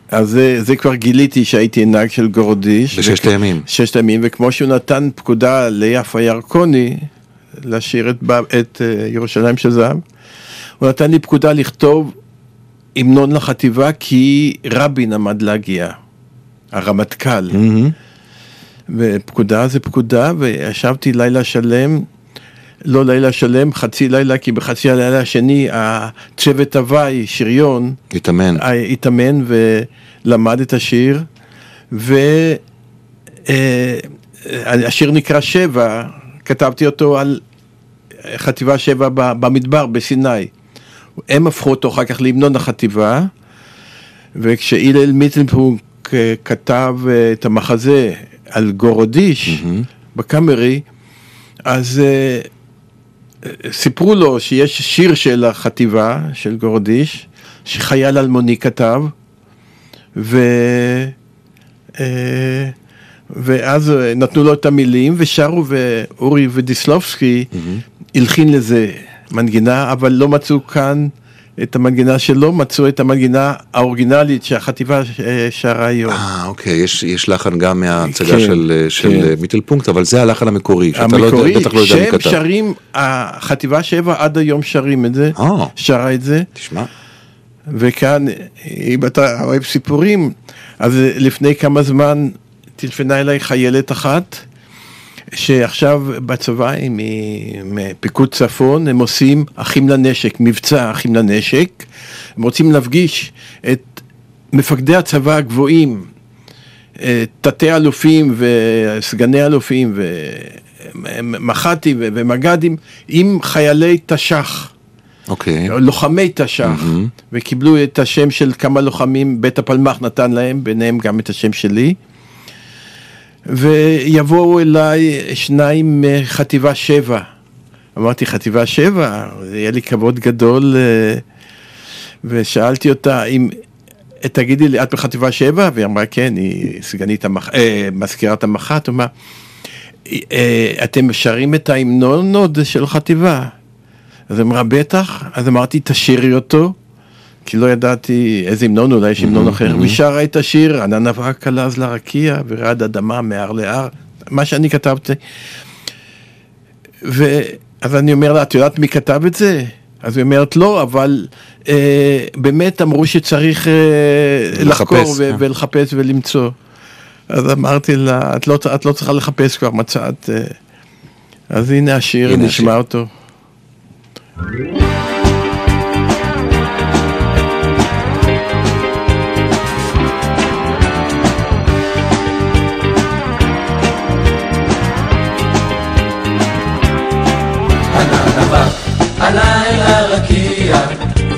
אז זה, זה כבר גיליתי שהייתי נהג של גורדיש. בששת הימים. ששת הימים, וכמו שהוא נתן פקודה ליפה ירקוני לשיר את, את אה, ירושלים של זהב, הוא נתן לי פקודה לכתוב המנון לחטיבה כי רבין עמד להגיע, הרמטכ"ל. מהמם. ופקודה זה פקודה, וישבתי לילה שלם, לא לילה שלם, חצי לילה, כי בחצי הלילה השני הצוות הוואי, שריון, התאמן. אה, התאמן ולמד את השיר, והשיר נקרא שבע, כתבתי אותו על חטיבה שבע במדבר, בסיני. הם הפכו אותו אחר כך להמנון החטיבה, וכשהלל מיטלפונק אה, כתב אה, את המחזה על גורודיש בקאמרי, אז אה, אה, סיפרו לו שיש שיר של החטיבה, של גורודיש, שחייל אלמוני כתב, ו... אה, ואז נתנו לו את המילים ושרו ואורי ודיסלובסקי הלחין לזה מנגינה, אבל לא מצאו כאן את המנגינה שלו, מצאו את המנגינה האורגינלית שהחטיבה אה, שרה היום. אה, אוקיי, יש, יש לחן גם מההצגה כן, של, אה, של כן. אה, מיטלפונקט, אבל זה הלחן המקורי, שאתה לא המקורי, יודע, בטח לא יודע מי שהם כתב. שרים, החטיבה שבע עד היום שרים את זה, אה. שרה את זה. תשמע, וכאן, אם אתה אוהב סיפורים, אז לפני כמה זמן טלפנה אליי חיילת אחת, שעכשיו בצבא היא מ- מפיקוד צפון, הם עושים אחים לנשק, מבצע אחים לנשק, הם רוצים להפגיש את מפקדי הצבא הגבוהים, אה, תתי אלופים וסגני אלופים ומח"טים ומג"דים עם חיילי תש"ח. אוקיי. לוחמי תש"ח, וקיבלו את השם של כמה לוחמים, בית הפלמ"ח נתן להם, ביניהם גם את השם שלי. ויבואו אליי שניים מחטיבה שבע. אמרתי, חטיבה שבע? יהיה לי כבוד גדול, אה, ושאלתי אותה אם... תגידי לי, את בחטיבה שבע? והיא אמרה, כן, היא סגנית המח... אה, מזכירת המח"ט, אמרה, אה, אתם שרים את ההמנון עוד של חטיבה? אז אמרה, בטח. אז אמרתי, תשאירי אותו. כי לא ידעתי איזה המנון, אולי יש המנון אחר, והיא שרה את השיר, ענן אבק עלז לרקיע, ורעד אדמה מהר להר, מה שאני כתבתי. ואז אני אומר לה, את יודעת מי כתב את זה? אז היא אומרת, לא, אבל אה, באמת אמרו שצריך אה, לחקור ו- אה. ולחפש ולמצוא. אז אמרתי לה, את לא, את לא צריכה לחפש כבר, מצאת. אה. אז הנה השיר, הנה נשמע השיר. אותו. עלה אל הרקיע,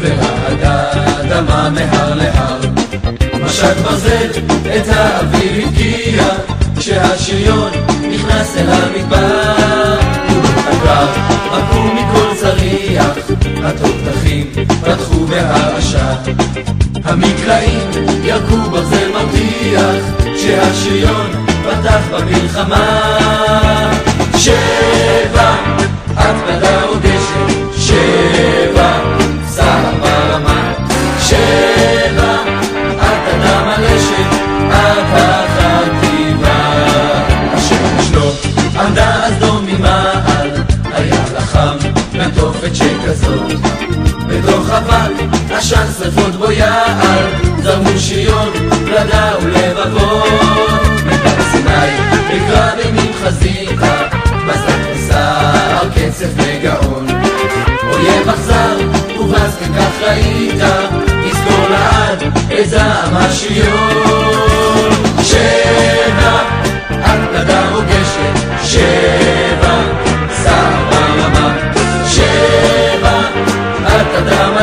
ורעד האדמה מהר להר. משק ברזל את האביב הבקיע, כשהשריון נכנס אל המדבר. ובקר עקו מכל צריח, התותחים פתחו בהרעשה. המקלעים ירקו ברזל מרתיח, כשהשריון פתח במלחמה. ראית, יזכור לעד את זעם השריון. שבע, פלדה רוגשת, שבע, סער ברמה, שבע, אדם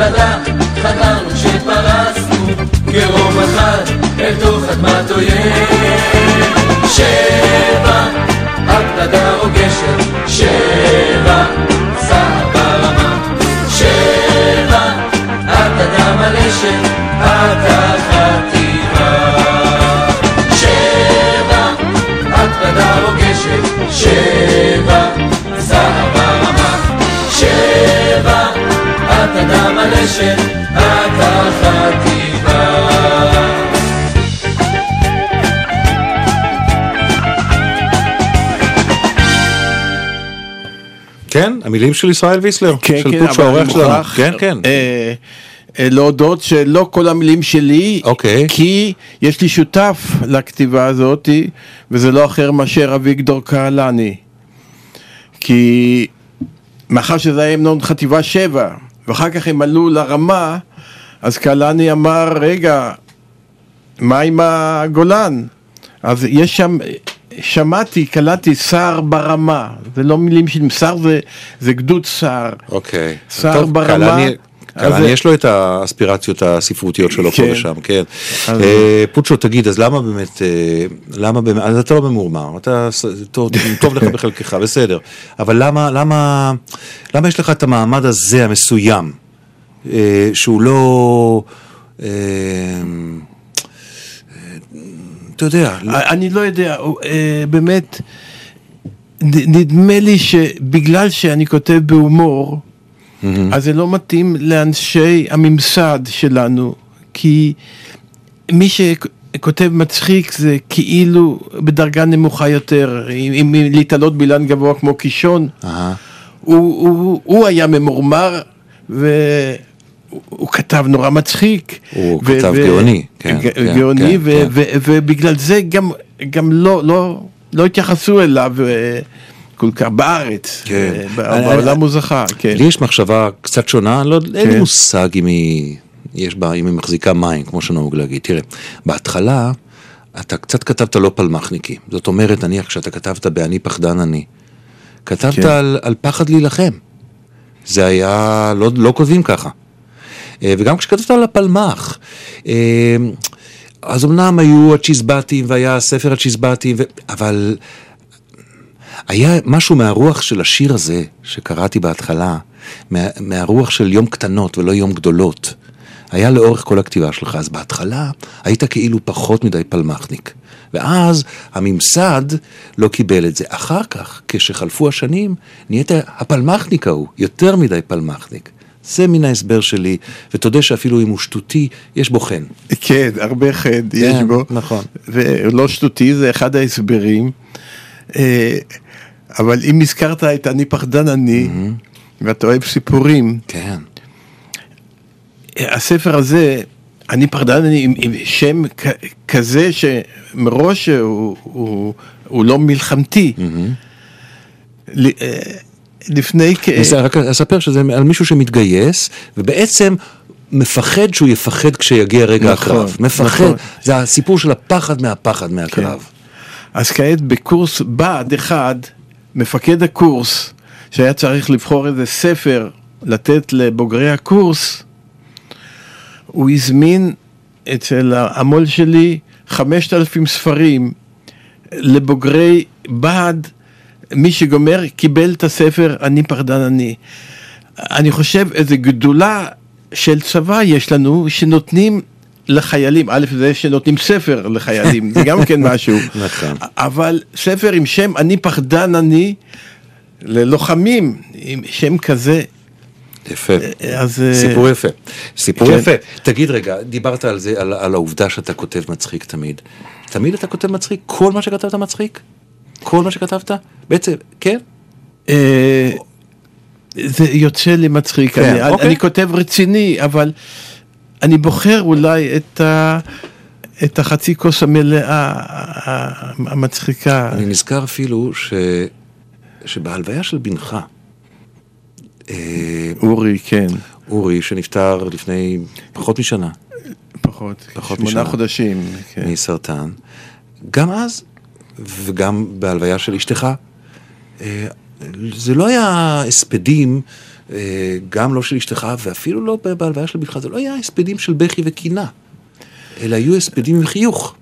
פלדה, חדרנו כשפרסנו, כרוב אחד אל תוך אדמת אויב. שבע, הפלדה רוגשת, שבע, סהר ברמה, שבע, את אדם כן, המילים של ישראל ויסלר, כן, של כן, אני העורך שלנו. כן, כן. אה, אה, להודות שלא כל המילים שלי, אוקיי. כי יש לי שותף לכתיבה הזאת, וזה לא אחר מאשר אביגדור קהלני. כי מאחר שזה היה המנון חטיבה 7, ואחר כך הם עלו לרמה, אז קהלני אמר, רגע, מה עם הגולן? אז יש שם, שמעתי, קלטתי סער ברמה, זה לא מילים של סער, זה, זה גדוד סער. אוקיי. סער טוב, ברמה, קהלני זה- יש לו את האספירציות הספרותיות שלו פה כן. ושם, כן. אז- אה, פוצ'ו, תגיד, אז למה באמת, אה, למה באמת, אז אתה לא ממורמר, אתה, טוב טוב לך בחלקך, בסדר, אבל למה, למה, למה יש לך את המעמד הזה המסוים, אה, שהוא לא, אה, אתה יודע, לא- אני לא יודע, אה, באמת, נדמה לי שבגלל שאני כותב בהומור, אז זה לא מתאים לאנשי הממסד שלנו, כי מי שכותב מצחיק זה כאילו בדרגה נמוכה יותר, אם, אם להתעלות באילן גבוה כמו קישון. הוא, הוא, הוא היה ממורמר והוא הוא כתב נורא מצחיק. הוא כתב גאוני, כן, ג- כן, גאוני, כן, ו- כן. ו- ובגלל זה גם, גם לא, לא, לא התייחסו אליו אה, כל כך בארץ. כן. אה, בעולם הוא זכה, כן. לי יש מחשבה קצת שונה, לא, אין לי כן. מושג אם היא יש בה, אם היא מחזיקה מים, כמו שנהוג להגיד. תראה, בהתחלה אתה קצת כתבת לא פלמחניקי. זאת אומרת, נניח כשאתה כתבת ב"אני פחדן אני", כתבת כן. על, על פחד להילחם. זה היה, לא, לא כותבים ככה. אה, וגם כשכתבת על הפלמ"ח, אה, אז אמנם היו הצ'יזבטים והיה ספר הצ'יזבטים, ו... אבל היה משהו מהרוח של השיר הזה שקראתי בהתחלה, מה, מהרוח של יום קטנות ולא יום גדולות. היה לאורך כל הכתיבה שלך, אז בהתחלה היית כאילו פחות מדי פלמחניק. ואז הממסד לא קיבל את זה. אחר כך, כשחלפו השנים, נהיית הפלמחניק ההוא, יותר מדי פלמחניק. זה מן ההסבר שלי, ותודה שאפילו אם הוא שטותי, יש בו חן. כן, הרבה חן יש כן, בו. נכון. ולא שטותי, זה אחד ההסברים. אה, אבל אם הזכרת את אני פחדן אני, ואתה אוהב סיפורים, כן. הספר הזה, אני פחדן אני עם, עם שם כ- כזה שמראש הוא, הוא, הוא לא מלחמתי. ל- אה, לפני כ... רק אספר שזה על מישהו שמתגייס, ובעצם מפחד שהוא יפחד כשיגיע רגע נכון, הקרב. מפחד, נכון. זה הסיפור של הפחד מהפחד מהקרב. אז כעת בקורס בה"ד אחד, מפקד הקורס, שהיה צריך לבחור איזה ספר לתת לבוגרי הקורס, הוא הזמין אצל המו"ל שלי 5,000 ספרים לבוגרי בה"ד, מי שגומר קיבל את הספר אני פחדן אני. אני חושב איזה גדולה של צבא יש לנו שנותנים לחיילים, א' זה שנותנים ספר לחיילים, זה גם כן משהו, [laughs] נכון. אבל ספר עם שם אני פחדן אני, ללוחמים עם שם כזה, יפה. אז... אה, סיפור יפה. סיפור כן. יפה. תגיד רגע, דיברת על זה, על, על העובדה שאתה כותב מצחיק תמיד. תמיד אתה כותב מצחיק? כל מה שכתבת מצחיק? כל מה שכתבת? בעצם, כן? אה, זה יוצא לי מצחיק, כן, אני, אוקיי. אני כותב רציני, אבל אני בוחר אולי את, ה, את החצי כוס המלאה המצחיקה. אני נזכר אפילו ש... שבהלוויה של בנך, אה, אורי, כן, אורי, שנפטר לפני פחות משנה, פחות, פחות שמונה משנה. חודשים. כן. מסרטן, גם אז, וגם בהלוויה של אשתך, אה, זה לא היה הספדים, אה, גם לא של אשתך, ואפילו לא בהלוויה של בנך, זה לא היה הספדים של בכי וקינה, אלא היו הספדים עם חיוך.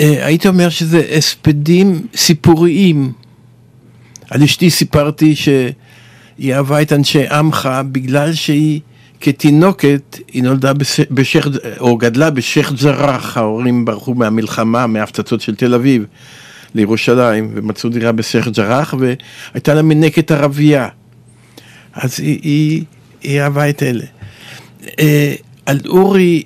אה, הייתי אומר שזה הספדים סיפוריים. על אשתי סיפרתי שהיא אהבה את אנשי עמך בגלל שהיא כתינוקת, היא נולדה בש- בשייח', או גדלה בשייח' ג'ראח, ההורים ברחו מהמלחמה, מההפצצות של תל אביב לירושלים, ומצאו דירה בשייח' ג'ראח, והייתה לה מנקת ערבייה. אז היא, היא, היא אהבה את אלה. אה, על אורי,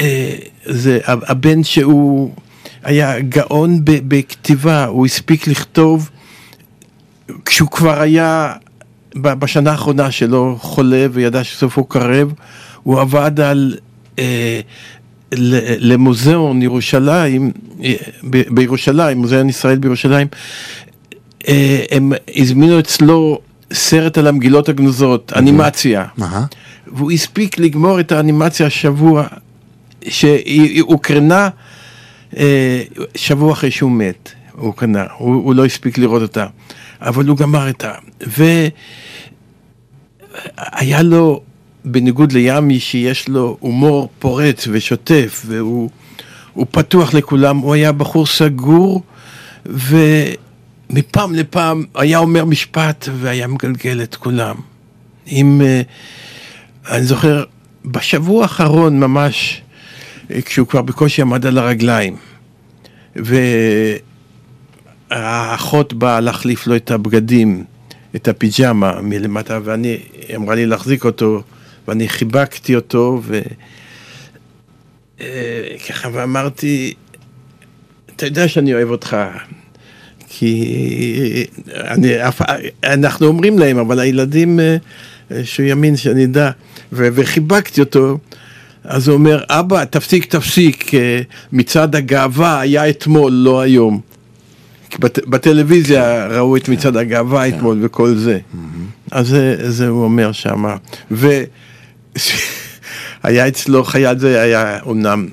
אה, זה הבן שהוא היה גאון בכתיבה, הוא הספיק לכתוב כשהוא כבר היה בשנה האחרונה שלו חולה וידע שסופו קרב, הוא עבד על אה, למוזיאון ירושלים, אה, ב- בירושלים, מוזיאון ישראל בירושלים, אה, הם הזמינו אצלו סרט על המגילות הגנוזות, אנימציה. והוא הספיק לגמור את האנימציה השבוע, שהיא הוקרנה אה, שבוע אחרי שהוא מת, הוא קנה, הוא, הוא לא הספיק לראות אותה, אבל הוא גמר את ה... והיה לו, בניגוד לימי, שיש לו הומור פורץ ושוטף, והוא הוא פתוח לכולם, הוא היה בחור סגור, ומפעם לפעם היה אומר משפט והיה מגלגל את כולם. עם... אה, אני זוכר, בשבוע האחרון ממש, אה, כשהוא כבר בקושי עמד על הרגליים, והאחות באה להחליף לו את הבגדים, את הפיג'מה מלמטה, ואני, היא אמרה לי להחזיק אותו, ואני חיבקתי אותו, וככה, ואמרתי, אתה יודע שאני אוהב אותך, כי אני, אנחנו אומרים להם, אבל הילדים, אה, אה, שהוא יאמין שאני אדע, וחיבקתי אותו, אז הוא אומר, אבא, תפסיק, תפסיק, אה, מצעד הגאווה היה אתמול, לא היום. בת, בטלוויזיה ראו את מצעד הגאווה אתמול וכל זה. אז זה, זה הוא אומר שם. היה אצלו חייל, זה היה אומנם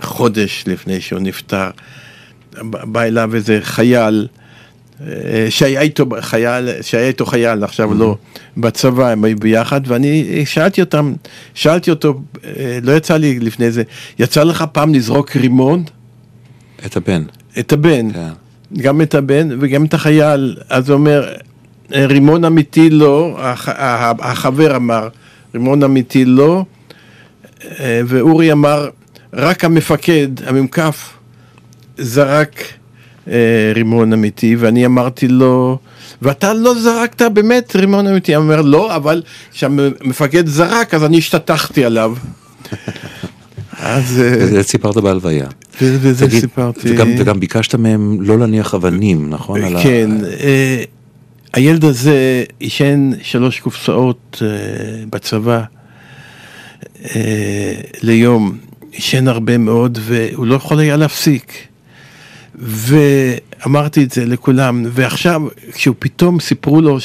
חודש לפני שהוא נפטר, בא אליו איזה חייל, אה, שהיה איתו חייל, שהיה איתו חייל, עכשיו לא, בצבא, הם היו ביחד, ואני שאלתי אותם, שאלתי אותו, אה, לא יצא לי לפני זה, יצא לך פעם לזרוק רימון? את הבן. את הבן, כן. גם את הבן וגם את החייל, אז הוא אומר, רימון אמיתי לא, הח- החבר אמר, רימון אמיתי לא, אה, ואורי אמר, רק המפקד, המ"כ, זרק אה, רימון אמיתי, ואני אמרתי לו, ואתה לא זרקת באמת רימון אמיתי, הוא אומר, לא, אבל כשהמפקד זרק, אז אני השתטחתי עליו. [laughs] אז... אה, זה סיפרת בהלוויה. וזה תגיד, סיפרתי. וגם, וגם ביקשת מהם לא להניח אבנים, נכון? ה- כן, אה, הילד הזה עישן שלוש קופסאות אה, בצבא ליום, עישן הרבה מאוד והוא לא יכול היה להפסיק. ואמרתי את זה לכולם, ועכשיו כשהוא פתאום סיפרו לו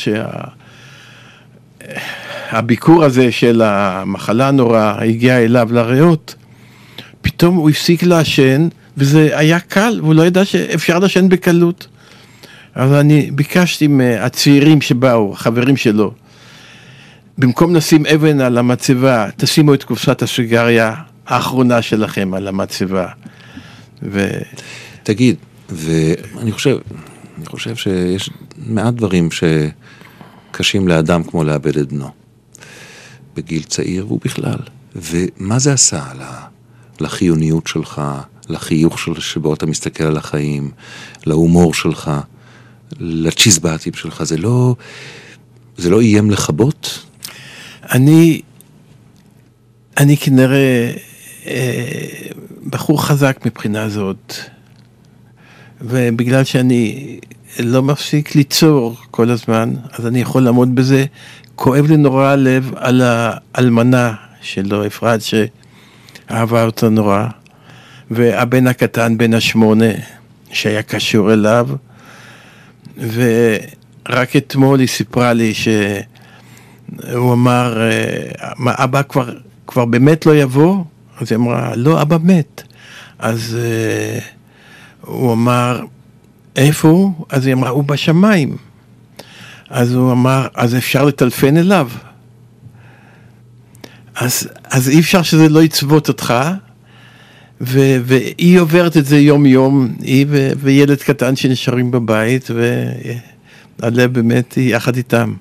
שהביקור הזה של המחלה הנוראה הגיע אליו לריאות, פתאום הוא הפסיק לעשן, וזה היה קל, והוא לא ידע שאפשר לעשן בקלות. אז אני ביקשתי מהצעירים שבאו, החברים שלו, במקום לשים אבן על המצבה, תשימו את קופסת הסיגריה האחרונה שלכם על המצבה. ו... תגיד, ואני חושב, אני חושב שיש מעט דברים שקשים לאדם כמו לאבד את בנו. בגיל צעיר והוא בכלל. ומה זה עשה ל- לחיוניות שלך, לחיוך של, שבו אתה מסתכל על החיים, להומור שלך, לצ'יזבטים שלך, זה לא, זה לא איים לכבות? אני, אני כנראה אה, בחור חזק מבחינה זאת, ובגלל שאני לא מפסיק ליצור כל הזמן, אז אני יכול לעמוד בזה. כואב לי נורא הלב על האלמנה שלו, אפרת, שאהבה אותו נורא, והבן הקטן, בן השמונה, שהיה קשור אליו, ורק אתמול היא סיפרה לי ש... הוא אמר, מה, אבא כבר, כבר באמת לא יבוא? אז היא אמרה, לא, אבא מת. אז אה, הוא אמר, איפה הוא? אז היא אמרה, הוא בשמיים. אז הוא אמר, אז אפשר לטלפן אליו. אז, אז אי אפשר שזה לא יצבות אותך, ו, והיא עוברת את זה יום יום, היא ו, וילד קטן שנשארים בבית, והלב באמת היא יחד איתם.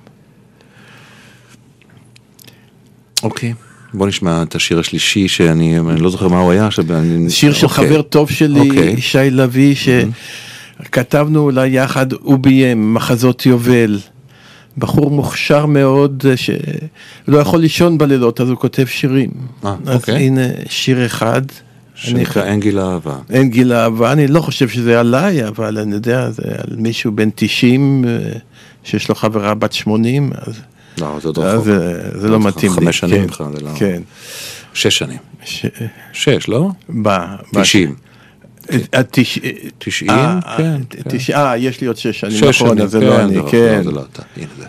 אוקיי. בוא נשמע את השיר השלישי שאני אני לא זוכר מה הוא היה. שאני, שיר של אוקיי. חבר טוב שלי, אוקיי. ישי לביא, שכתבנו אולי יחד, הוא ביים, מחזות יובל. בחור מוכשר מאוד, אה, שלא יכול לישון בלילות, אז הוא כותב שירים. אה, אז אוקיי. הנה שיר אחד. שנקרא אין גיל אהבה. אין גיל אהבה, אני לא חושב שזה עליי, אבל אני יודע, זה על מישהו בן 90, אה, שיש לו חברה בת 80, אז לא, זה עוד אז רחוק. זה- זה לא מתאים לי. חמש שנים כן, ממך, זה לא... כן. שש שנים. שש, לא? ב- ב- תשעים. אה, תש- תשעים? אה, כן. אה, כן. אה, יש לי עוד שש שנים, נכון, שנים, אז זה לא אני, זה רחוק, כן. זה לא אתה, הנה זה.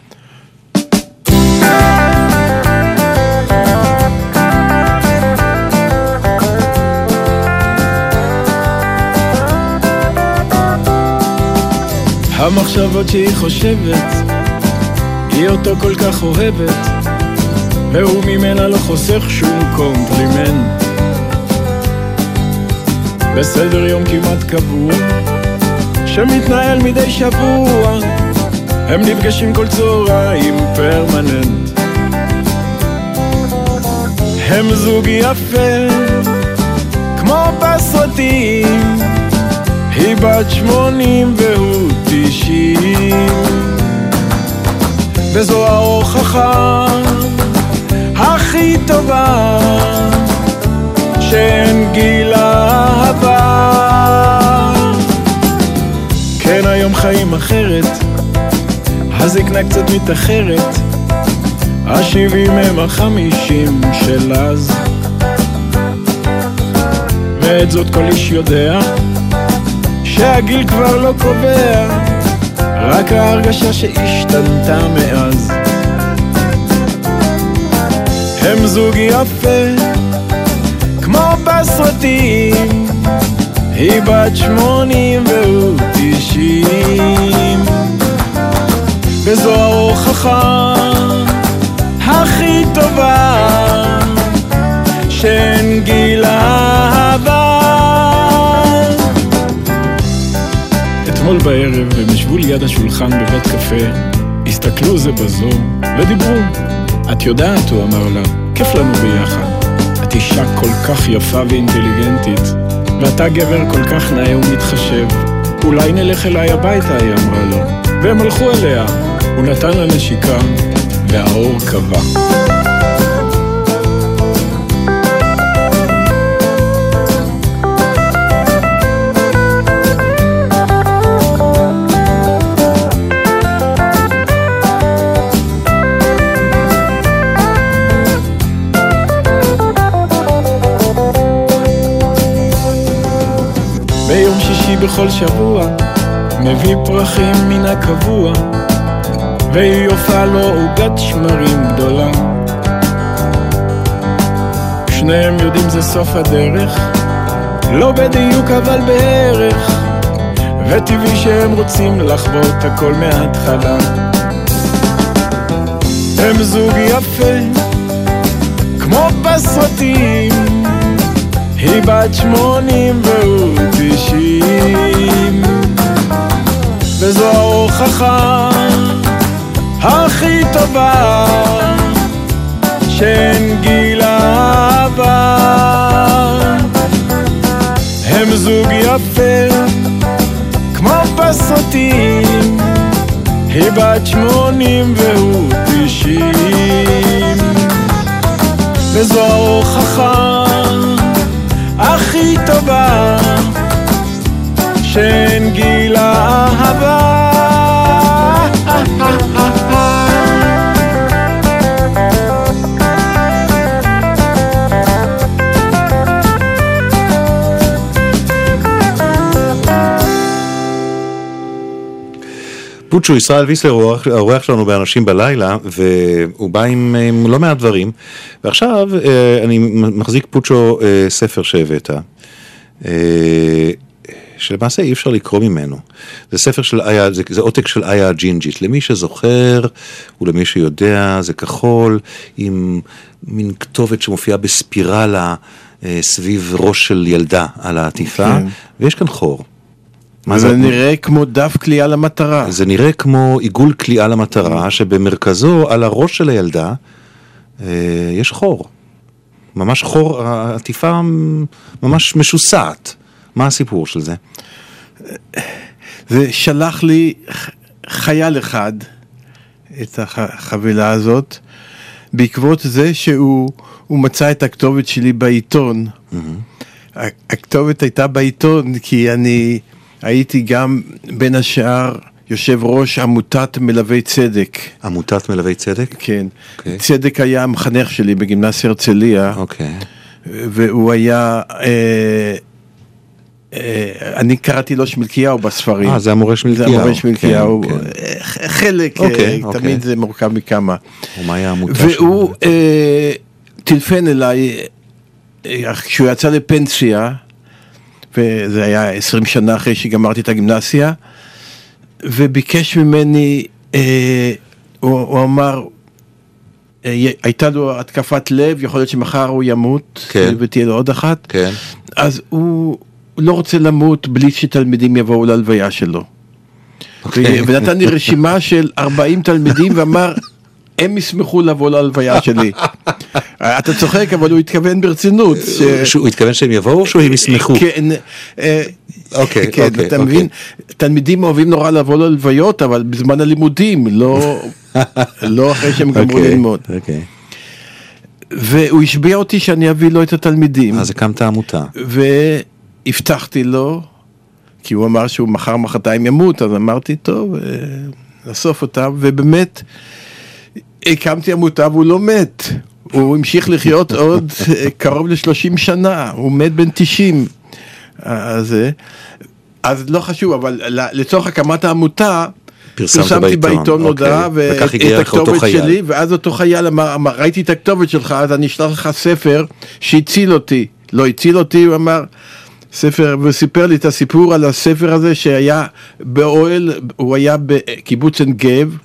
המחשבות שהיא חושבת, היא אותו כל כך אוהבת, והוא ממנה לא חוסך שום קומפלימנט. בסדר יום כמעט קבוע, שמתנהל מדי שבוע, הם נפגשים כל צהריים פרמננט. הם זוג יפה, כמו בסרטים, היא בת שמונים והוא תשעים. וזו ההוכחה הכי טובה שאין גיל אהבה כן היום חיים אחרת הזקנה קצת מתאחרת השבעים הם החמישים של אז ואת זאת כל איש יודע שהגיל כבר לא קובע, רק ההרגשה שהשתנתה מאז. הם זוג יפה, כמו בסרטים, היא בת שמונים והוא תשעים. וזו ההוכחה הכי טובה שאין גיל אהבה. אתמול בערב הם ישבו ליד השולחן בבית קפה, הסתכלו זה בזו ודיברו. את יודעת, הוא אמר לה, כיף לנו ביחד. את אישה כל כך יפה ואינטליגנטית, ואתה גבר כל כך נאה ומתחשב. אולי נלך אליי הביתה, היא אמרה לו. והם הלכו אליה. הוא נתן לה נשיקה, והאור כבה. בכל שבוע מביא פרחים מן הקבוע והיא עושה לו עוגת שמרים גדולה. שניהם יודעים זה סוף הדרך לא בדיוק אבל בערך וטבעי שהם רוצים לחוות הכל מההתחלה. הם זוג יפה כמו בסרטים היא בת שמונים והוא תשעים. וזו ההוכחה הכי טובה שאין גיל אהבה הם זוג יפה כמו בסרטים. היא בת שמונים והוא תשעים. וזו ההוכחה הכי טובה שאין גיל אהבה פוצ'ו ישראל ויסלר הוא האורח- שלנו באנשים בלילה, והוא בא עם, עם לא מעט דברים. ועכשיו אה, אני מחזיק פוצ'ו אה, ספר שהבאת, אה, שלמעשה אי אפשר לקרוא ממנו. זה ספר של איה, זה, זה עותק של איה הג'ינג'ית. למי שזוכר ולמי שיודע, זה כחול עם מין כתובת שמופיעה בספירלה אה, סביב ראש של ילדה על העטיפה, כן. ויש כאן חור. מה זה נראה כמו דף קליעה למטרה. זה נראה כמו עיגול קליעה למטרה, שבמרכזו, על הראש של הילדה, אה, יש חור. ממש חור, העטיפה ממש משוסעת. מה הסיפור של זה? זה שלח לי חייל אחד את החבילה הזאת, בעקבות זה שהוא הוא מצא את הכתובת שלי בעיתון. ה- הכתובת הייתה בעיתון כי אני הייתי גם בין השאר יושב ראש עמותת מלווי צדק. עמותת מלווי צדק? כן, אוקיי. צדק היה המחנך שלי בגימנסיה הרצליה. אוקיי. והוא היה, אה, אה, אני קראתי לו שמלקיהו בספרים. אה, זה המורה שמלקיהו. זה המורה שמלקיהו. כן, כן. אה, חלק, אוקיי, אה, אוקיי. תמיד זה מורכב מכמה. ומה היה העמותה והוא אה, טלפן אליי כשהוא יצא לפנסיה, וזה היה 20 שנה אחרי שגמרתי את הגימנסיה, וביקש ממני, אה, הוא, הוא אמר, אה, הייתה לו התקפת לב, יכול להיות שמחר הוא ימות, כן. ותהיה לו עוד אחת, כן. אז הוא לא רוצה למות בלי שתלמידים יבואו להלוויה שלו. אוקיי. ו- ונתן לי רשימה של 40 תלמידים ואמר, הם ישמחו לבוא להלוויה שלי. [laughs] אתה צוחק, אבל הוא התכוון ברצינות. שהוא התכוון שהם יבואו או שהם ישמחו? כן, אה, אוקיי, כן, אוקיי, אתה אוקיי. מבין? תלמידים אוהבים נורא לבוא להלוויות, אבל בזמן הלימודים, לא [laughs] לא אחרי שהם גמרו אוקיי, ללמוד. והוא השביע אותי שאני אביא לו את התלמידים. אז הקמת עמותה. והבטחתי לו, כי הוא אמר שהוא מחר מחרתיים ימות, אז אמרתי, טוב, אה, נאסוף אותם, ובאמת, הקמתי עמותה והוא לא מת. הוא המשיך לחיות [laughs] עוד אה, קרוב ל-30 שנה, הוא מת בן 90. אז, אה, אז לא חשוב, אבל לצורך הקמת העמותה, פרסמת פרסמתי בעיתון, אוקיי. הודעה, ואת הכתובת. שלי, ואז אותו חייל אמר, אמר, ראיתי את הכתובת שלך, אז אני אשלח לך ספר שהציל אותי. לא הציל אותי, הוא אמר, ספר, וסיפר לי את הסיפור על הספר הזה שהיה באוהל, הוא היה בקיבוץ עין גב,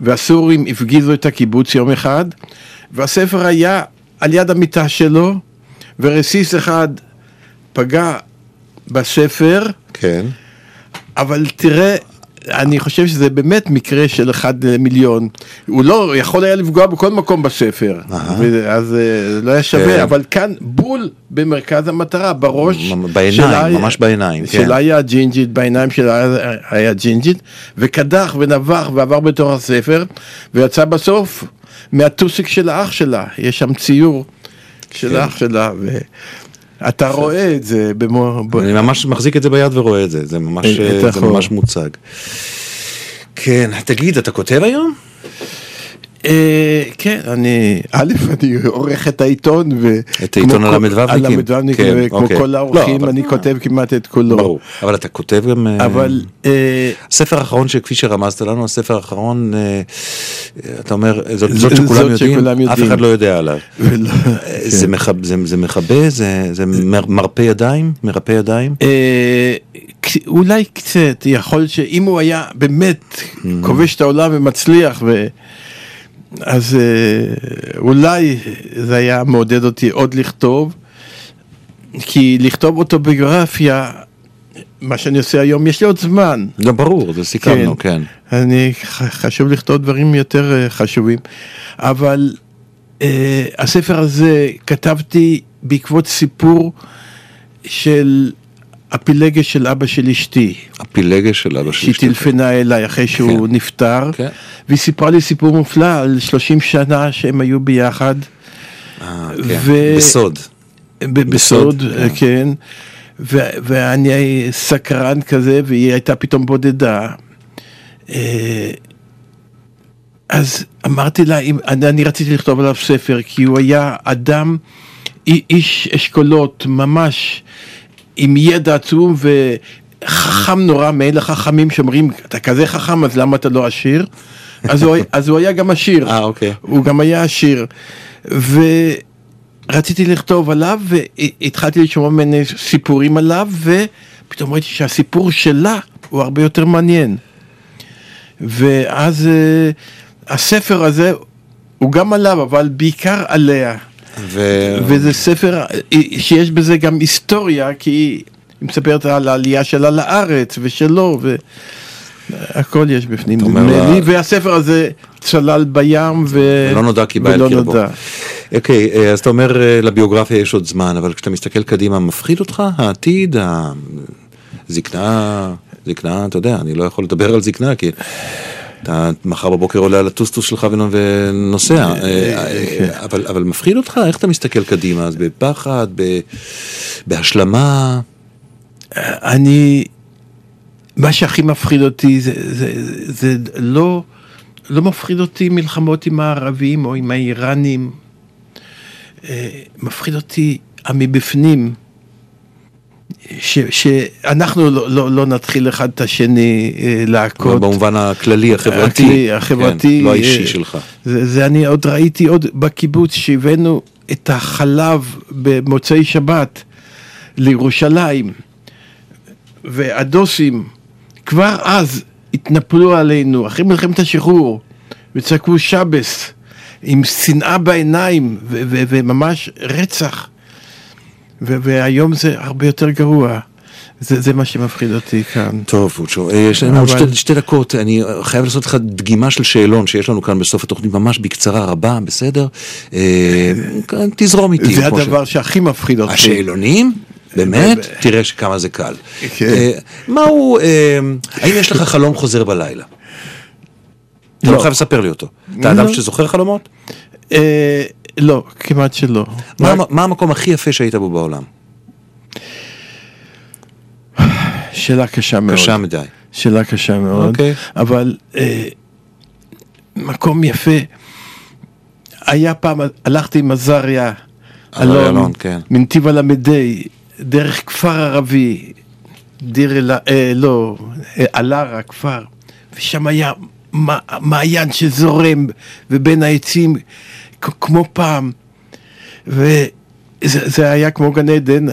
והסורים הפגיזו את הקיבוץ יום אחד, והספר היה על יד המיטה שלו, ורסיס אחד פגע בספר, כן. אבל תראה, אני חושב שזה באמת מקרה של אחד למיליון. הוא לא יכול היה לפגוע בכל מקום בספר, אז אה, לא היה כן. שווה, אבל כאן בול במרכז המטרה, בראש. בעיניים, ממש בעיניים, כן. שלה היה ג'ינג'ית, בעיניים שלה היה- היה ג'ינג'ית, וקדח ונבח ועבר בתוך הספר, ויצא בסוף מהטוסיק של האח שלה, יש שם ציור של כן. האח שלה, ואתה רואה את זה במו... אני ממש מחזיק את זה ביד ורואה את זה, זה ממש, אה, זה החור. ממש מוצג. כן, תגיד, אתה כותב היום? אה, כן, אני, א', אני עורך את העיתון, ו... את העיתון כמו הל"וניקים. הל"וניקים, כן, וכמו אוקיי. כל האורחים, לא, אני אבל- כותב כמעט את כולו. ברור. אבל אתה כותב גם... אה, אבל אה, הספר האחרון שכפי שרמזת לנו, הספר האחרון, אתה אומר, זאת, שכולם יודעים, אף. אחד לא יודע עליו. אה, זה מכב- זה- זה מכבה? זה זה מר- מרפה ידיים? מרפה ידיים? אולי קצת, יכול להיות שאם הוא היה באמת Mm-hmm. כובש את העולם ומצליח, ו... אז אה, אולי זה היה מעודד אותי עוד לכתוב, כי לכתוב אוטוביוגרפיה, מה שאני עושה היום, יש לי עוד זמן. לא, ברור, זה סיכמנו, כן. אני, ח- חשוב לכתוב דברים יותר אה, חשובים, אבל אה, הספר הזה כתבתי בעקבות סיפור של הפילגש של אבא של אשתי, הפילגש של אבא שלי. שהיא טלפנה אליי אחרי שהוא כן. נפטר, כן. והיא סיפרה לי סיפור מופלא על 30 שנה שהם היו ביחד. אה, כן. ו- בסוד. ב- בסוד, בסוד, כן. ו- ואני סקרן כזה, והיא הייתה פתאום בודדה. אה, אז אמרתי לה, אם- אני, אני רציתי לכתוב עליו ספר, כי הוא היה אדם, אי- איש אשכולות, ממש עם ידע עצום וחכם נורא, מאלה חכמים שאומרים, אתה כזה חכם, אז למה אתה לא עשיר? [laughs] אז הוא, אז הוא היה גם עשיר. אה, אוקיי. הוא גם היה עשיר. ורציתי לכתוב עליו, והתחלתי לשמוע ממני סיפורים עליו, ופתאום ראיתי שהסיפור שלה הוא הרבה יותר מעניין. ואז אה, הספר הזה הוא גם עליו, אבל בעיקר עליה. ו- וזה ספר אה, שיש בזה גם היסטוריה, כי היא מספרת על העלייה שלה לארץ ושלו, והכל יש בפנים. נדמה לה- לי, והספר הזה צלל בים ו... לא נודע כי בא אל קרבו. אוקיי, אה, אז אתה אומר אה, לביוגרפיה יש עוד זמן, אבל כשאתה מסתכל קדימה, מפחיד אותך העתיד, הזקנה, זקנה, אתה יודע, אני לא יכול לדבר על זקנה, כי אתה מחר בבוקר עולה על הטוסטוס שלך ונ- ונוסע, אה, אה, אבל אבל מפחיד אותך? איך אתה מסתכל קדימה? אז בפחד, ב- בהשלמה? אני, מה שהכי מפחיד אותי זה, זה, זה, זה לא, לא מפחיד אותי מלחמות עם הערבים או עם האיראנים, אה, מפחיד אותי המבפנים, ש, שאנחנו לא, לא, לא נתחיל אחד את השני אה, להכות. במובן הכללי, החברתי. הכלי, החברתי. כן, לא האישי אה, שלך. זה, זה אני עוד ראיתי עוד בקיבוץ שהבאנו את החלב במוצאי שבת לירושלים, והדוסים כבר אז התנפלו עלינו, אחרי מלחמת השחרור, וצעקו שבס, עם שנאה בעיניים, וממש רצח. והיום זה הרבה יותר גרוע. זה, זה מה שמפחיד אותי כאן. טוב, פוצ'ו, אה, יש לנו עוד שתי, שתי דקות, אני חייב לעשות לך דגימה של שאלון שיש לנו כאן בסוף התוכנית, ממש בקצרה רבה, בסדר? אה, תזרום איתי. זה כמו ש- הדבר שהכי מפחיד אותי. השאלונים? באמת? תראה שכמה זה קל. כן. אה, מהו, האם יש לך חלום חוזר בלילה? אתה לא לא. חייב לספר לי אותו. אתה אדם לא. שזוכר חלומות? אה, לא, כמעט שלא. מה רק- מה המקום הכי יפה שהיית בו בעולם? שאלה קשה מאוד. קשה מדי. שאלה קשה מאוד. אוקיי. אבל אה, מקום יפה. היה פעם, הלכתי עם עזריה אלון, אלון, כן. מנתיב הל"ה, דרך כפר ערבי, דיר אל... אה, לא, אה, אלארה, כפר. ושם היה מעיין שזורם, ובין העצים, כמו פעם. וזה זה היה כמו גן עדן,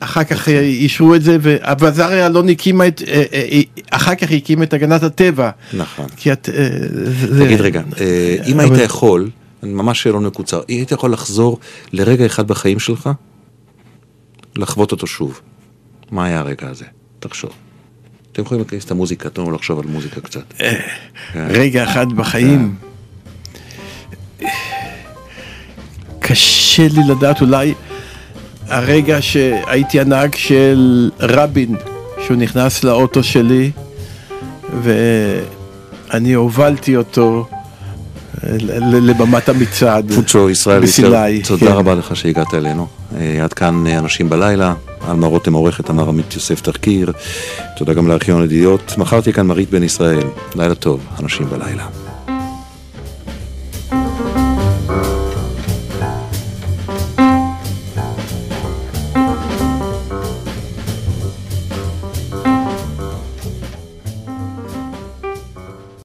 אחר כך אה, אישרו את זה, ועזריה אלון הקימה את, אה, אה, אחר כך הקים את הגנת הטבע. נכון. כי את... אה, זה- תגיד רגע, אה, אם היית יכול, ממש שאלון מקוצר, אם היית יכול לחזור לרגע אחד בחיים שלך, לחוות אותו שוב, מה היה הרגע הזה? תחשוב. אתם יכולים להכניס את המוזיקה, תנו לנו לחשוב על מוזיקה קצת. אה, כן. רגע אחד בחיים. קשה לי לדעת, אולי הרגע שהייתי הנהג של רבין, שהוא נכנס לאוטו שלי, ואני הובלתי אותו לבמת המצעד. פוצ'ו ישראל, בסיני, תודה כן. רבה לך שהגעת אלינו. אה, עד כאן אה, אנשים בלילה, עלמה רותם עורכת, אמר עמית יוסף תחקיר. תודה גם לארכיון ידיעות. מחר תהיה כאן מרית בן ישראל. לילה טוב, אנשים בלילה.